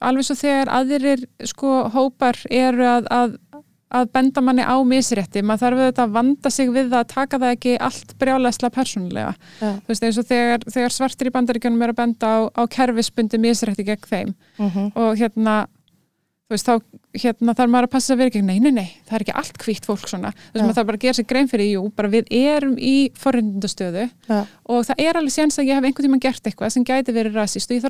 alveg svo þegar aðrir sko hópar eru að, að að benda manni á misrétti maður þarf auðvitað að vanda sig við það að taka það ekki allt brjálæslega persónulega Já. þú veist eins og þegar, þegar svartir í bandaríkjunum er að benda á, á kerfisbundi misrétti gegn þeim -hmm. og hérna þú veist, þá hérna, þarf maður að passa vera ekki, nei, nei, nei, það er ekki allt hvítt fólk svona, þú veist, Já. maður þarf bara að gera sér grein fyrir, jú, bara við erum í forrindastöðu Já. og það er alveg séns að ég hef einhvern tímann gert eitthvað sem gæti verið rasist og ég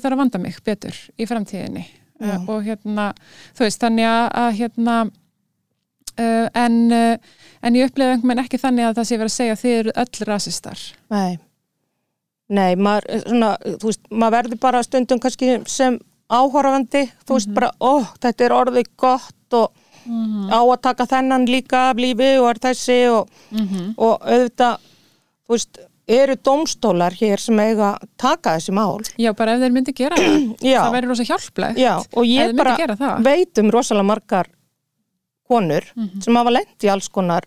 þarf að Já. uh, og hérna, þú veist, þannig að, hérna uh, en, uh, en ég upplega einhvern veginn ekki þannig að það sé verið að segja að þið eru öll rasistar Nei. Nei, maður, svona, þú veist, maður verður bara stundum kannski sem áhorfandi, þú veist bara, ó, þetta er orðið gott og á að taka þennan líka af lífi og er þessi og, mm og auðvitað, þú veist, eru dómstólar hér sem eiga taka þessi mál. Já, bara ef þeir myndi gera það, það væri rosa hjálplegt Já, og ég bara gera það veit um rosalega margar konur Mhm. sem hafa lent í alls konar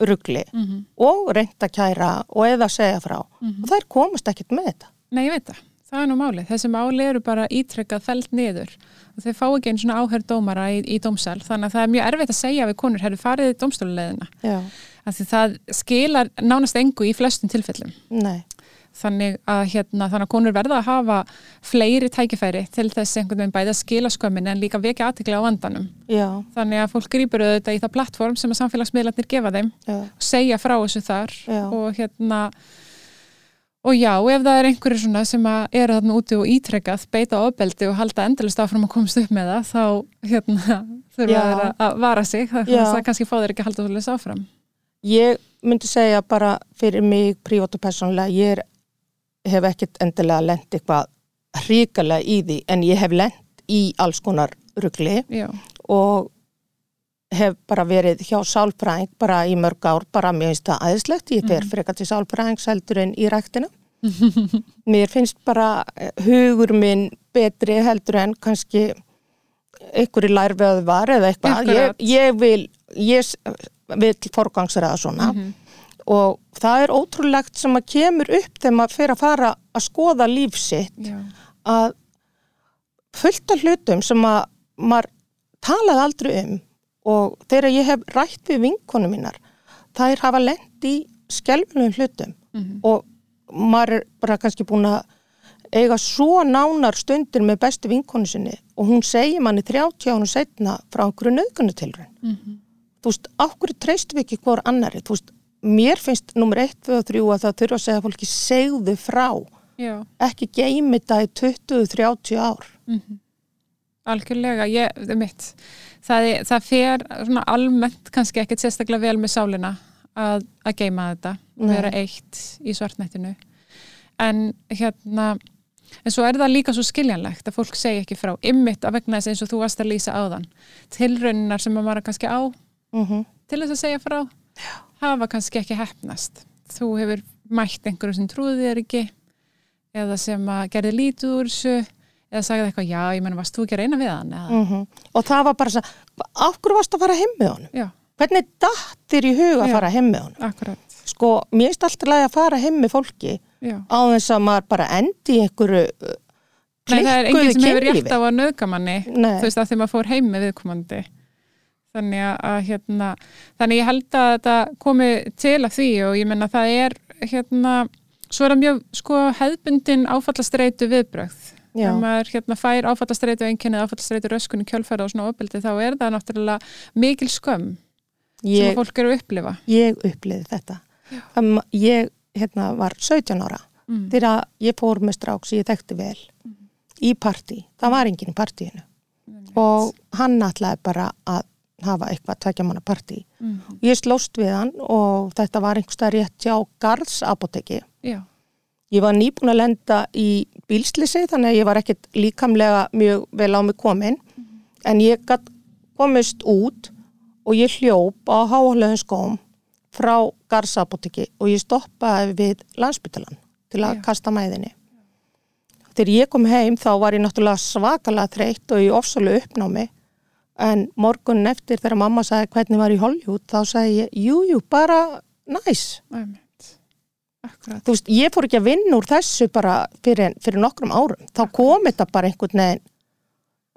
ruggli Mhm. og reynt að kæra og eða segja frá Mhm. og þær komast ekkert með þetta. Nei, ég veit það. Það er nú málið. Þessi máli eru bara ítrekkað fælt niður og þeir fá ekki einn svona áhörð dómara í, í dómsal þannig að það er mjög erfitt að segja við konur hefur farið í dómstóluleðina. Það skilar nánast engu í flestum tilfellum. nei, Þannig að, hérna, þannig að konur verða að hafa fleiri tækifæri til þess einhvern veginn bæði að skila skömmin en líka vekja aðtikla á vandanum. já, Þannig að fólk grýpur auðvitað í það plattform sem að samfélagsmiðlarnir gefa þeim já, og segja frá þessu þar Já. og hérna og já, ef það er einhverju svona sem eru þarna úti og ítrekkað beita ofbeldi og halda endalist áfram að komast upp með það þá hérna þurfa þeir að- vara sig. Það, það kannski fá þeir ekki að halda svolítið áfram. Ég myndi segja bara fyrir mig prívat og persónulega, ég er, hef ekkert endilega lent eitthvað hrikalega í því en ég hef lent í alls konar ruggli og hef bara verið hjá sálfræðing bara í mörg ár, bara finnst það aðeinslegt, ég fer frekar til sálfræðings heldur en í ræktina. Mér finnst bara eh, hugur minn betri heldur en kannski einhverju lærveðu var eða eitthvað. Ég, ég vil, ég vil forgangsraða svona Mhm. og það er ótrúlegt sem að kemur upp þegar maður fer að fara að skoða líf sitt já, að fullt af hlutum sem að maður talaði aldrei um og þegar ég hef rætt við vinkonu mínar þær hafa lent í skelfilegum hlutum Mhm. og maður er bara kannski búin að eiga svo nánar stundir með bestu vinkonu sinni og hún segir manni 30 ánum setna frá einhverju nöðgunutilrun Mhm. þú veist, ákveður treystum við ekki hvort annari, þú veist, mér finnst nummer 1, 2 og 3 að það þurfa að segja fólki segðu frá, Já, ekki geimi þetta í 20-30 ár. Algjörlega, ég, það er mitt. Það, er, það fer almennt kannski ekkert sérstaklega vel með sálina að, að geima þetta, Nei. vera eitt í svartnættinu. En hérna, en svo er það líka svo skiljanlegt að fólk segja ekki frá ymmit að vegna þess eins og þú varst að lýsa áðan. Tilraunar sem að maður er kannski á mm til þess að segja frá hafa kannski ekki hefnast þú hefur mætt einhverju sem trúði þér ekki eða sem að gerði lítið úr þessu eða sagði eitthvað, já, ég menn, varst þú ekki að reyna við hann eða, -hmm. og það var bara svo af hverju varst að fara heim með honum? já, hvernig dattir í huga að fara heim með honum? akkurat sko, mér finnst alltaf að fara heim með fólki já. á þess að maður bara endi í einhverju uh, Nei, það er enginn klikkuðu sem hefur kynlífi. rétt á að nöðga manni þú veist að þegar maður fór heim með viðkomandi þannig að, hérna þannig ég held að þetta komi til að því og ég menna það er hérna, svo er það mjög sko hefðbundin áfallastreitu viðbrögð Já. ef maður hérna fær áfallastreitu einkennið áfallastreitu röskunni kjölfæra og svona opildi þá er það náttúrulega mikil skömm ég, að fólk eru að upplifa. Ég uppliði þetta. Um, ég hérna, var 17 ára mm. þegar ég fór með strák sem ég þekkti vel í partí, það var enginn í partíinu. Og hann ætlaði bara að hafa eitthvað tvekja manna partí. Mm. ég slóst við hann og þetta var einhverstað rétt hjá Garðs apoteki Já, Ég var nýbúin að lenda í bílslisi þannig að ég var ekkert líkamlega mjög vel á mig komin. En ég komist út og ég hljóp á háhaldlegum skóm frá Garðsapoteki og ég stoppaði við landsbytalan til að Já. kasta mæðinni. Þegar ég kom heim þá var ég náttúrulega svakalega þreytt og ég ofsalu uppnámi en morgun eftir þegar mamma sagði hvernig var í Hollywood þá sagði ég, jú, jú, bara næs. Akkurat þú veist, ég fór ekki að vinna úr þessu bara fyrir, fyrir nokkrum árum. Þá kom þetta bara einhvern veginn.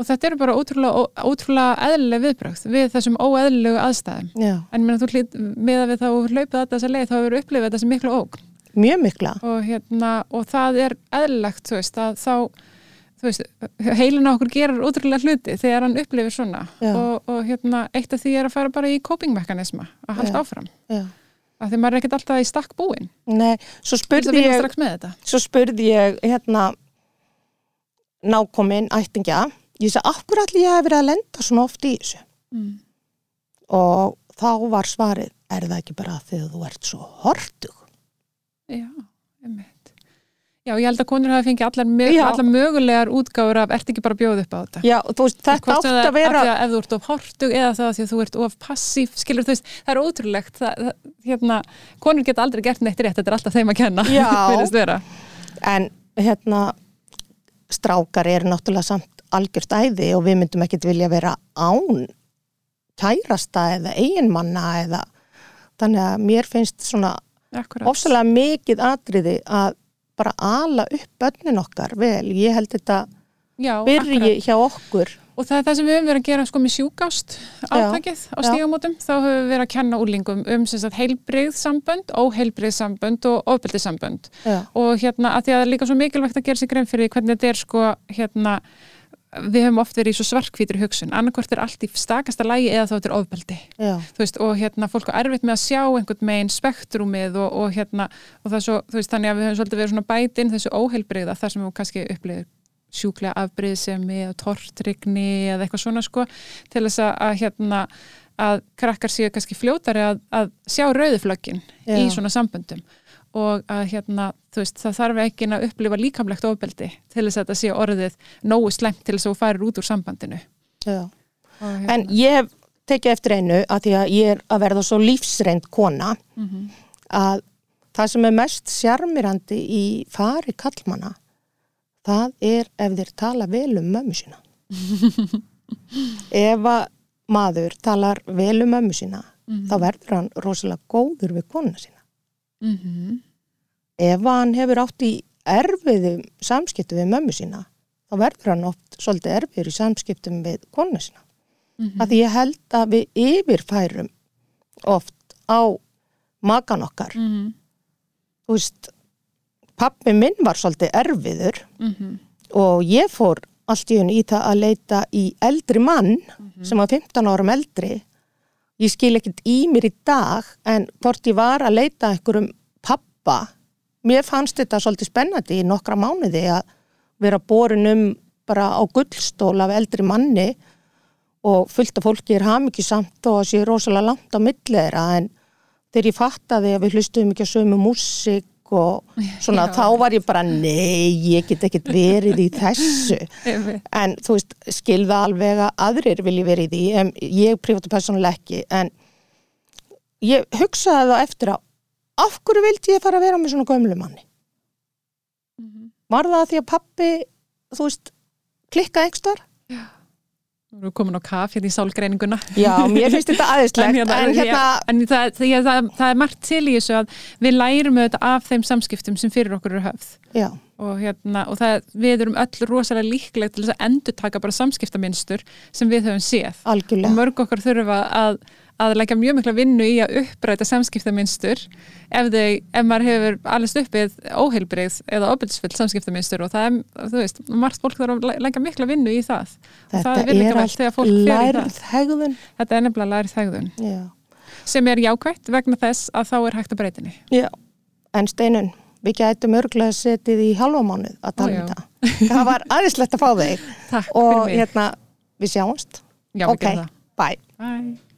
Og þetta eru bara ótrúlega, ótrúlega eðlileg viðbrögð við þessum óeðlilegu aðstæðum. Já, En meina, þú hlýtt með að við þá hlaupið að þessa leið þá hefur upplifið þetta sem miklu óg. mjög mikla. Og, hérna, og það er eðlilegt, þú veist, að þá, heilina okkur gerir ótrúlega hluti þegar hann upplifir svona. Og, og hérna, eitt af því er að fara bara í coping-mekanisma, að halda Já. áfram. Já. Af því maður er ekkert alltaf í stakk búin. Nei, svo að spurði ég, svo spurði ég hérna nákominn ættingja. Ég sagði, hverju allir ég hef verið að lenda svona oft í þessu? Mm. Og þá var svarið, er það ekki bara þegar þú ert svo hortug? Já, einmitt. Já, ég held að konur hafi fengið allar, mö Já. allar mögulegar útgáfur af, ert ekki bara að bjóða upp á þetta? Já, þú veist, þetta átt að er vera... að ef þú ert of hortug eða það að þú ert of passív, skilur þú veist, það er ótrúlegt, það, það, hérna, konur geta aldrei gert neitt rétt, þetta er alltaf þeim að kenna, Já. En hérna, strákar eru náttúrulega samt algjört æði og við myndum ekkit vilja vera án kærasta eða eiginmanna eða þannig að mér finnst svona ofsalega mikið atriði að bara ala upp börnin okkar vel. Ég held þetta Já, byrji akkurat. hjá okkur. Og það er það sem við höfum verið að gera sko með sjúkást átakið á stígamótum, þá höfum við verið að kenna úlingum um sem sagt heilbrigð sambönd, óheilbrigð sambönd og ofbeldi sambönd. Já, og hérna að því að það er líka svo mikilvægt að gera sig grein fyrir hvernig þetta er sko hérna við höfum oft verið í svo svarkvítri hugsun. Annarkvort er allt í stakasta lægi eða þá þetta er ofbeldi. Veist, og hérna fólk á erfitt með að sjá einhvern megin spektrumið og, og hérna og er svo, veist, þannig að við höfum svolítið verið svona bætinn þessu óheilbrigða þar sem við kannski upplifir sjúklega afbrýðsemi eða tortrygni eða eitthvað svona sko til þess að, að hérna að krakkar séu kannski fljótari að, að sjá rauðiflöggin í svona samböndum og að hérna, þú veist, það þarf ekki að upplifa líkamlegt ofbeldi til þess að þetta sé orðið nógu slemt til þess að þú farir út úr sambandinu já. hérna, En ég tekið eftir einu að því að ég er að verða svo lífsreind kona Mhm. að það sem er mest sjarmirandi í fari kallmanna það er ef þeir tala vel um mömmu sína. ef að maður talar vel um mömmu sína Mhm. þá verður hann rosalega góður við konuna sína. Mhm. Ef hann hefur átt í erfiðum samskiptum við mömmu sína þá verður hann oft svolítið erfiður í samskiptum við konuna sína. Mhm. að því ég held að við yfirfærum oft á makan okkar Mhm. þú veist pappi minn var svolítið erfiður Mhm. og ég fór allt í henni í það að leita í eldri mann Mhm. sem var 15 árum eldri ég skil ekkert í mér í dag en hvort ég var að leita einhverjum pappa mér fannst þetta svolítið spennandi í nokkra mánuði að vera borin um bara á gullstól af eldri manni og fullt af fólki er hamingjusamt og að sé rosalega langt á millera en þegar ég fattaði að við hlustuðum ekki að sömu músík og svona Já. þá var ég bara nei, ég get ekkert verið í þessu en þú veist, skilða alveg að aðrir vilji verið í en ég privatu persónulega ekki, en ég hugsaði það eftir að af hverju vildi ég fara að vera með svona gömlu manni? Var það því að pappi, þú veist, klikkaði ekstar? Við erum komin á kaf hérna í sálgreininguna. Já, mér finnst þetta aðeinslegt, en hérna, já, en það, það, það, það er margt til í þessu að við lærum auðvitað af þeim samskiptum sem fyrir okkur eru höfð já, og, hérna, og það, við erum öll rosalega líklega til að endur taka bara samskiptaminstur sem við höfum séð og algjörlega. mörg okkar þurfa að, að leggja mjög mikla vinnu í að uppræta samskiptaminstur ef, ef maður hefur allast uppið óheilbrið eða ofbildisfull samskiptaminstur og það er, þú veist, margt fólk þarf að le- leggja mikla vinnu í það og Þetta það er virðingarvert allt þegar fólk fer í það. lærð hegðun. Þetta er nefnilega lærið þegðun Já. sem er jákvætt vegna þess að þá er hægt að breytinni. já, en Steinun, við gætum örglega setið í halva mánuð að tala um það. Það var aðeinslegt að fá þig Takk og fyrir mig. hérna, við sjáumst. Já, við ok, gerum það. bye. Bye.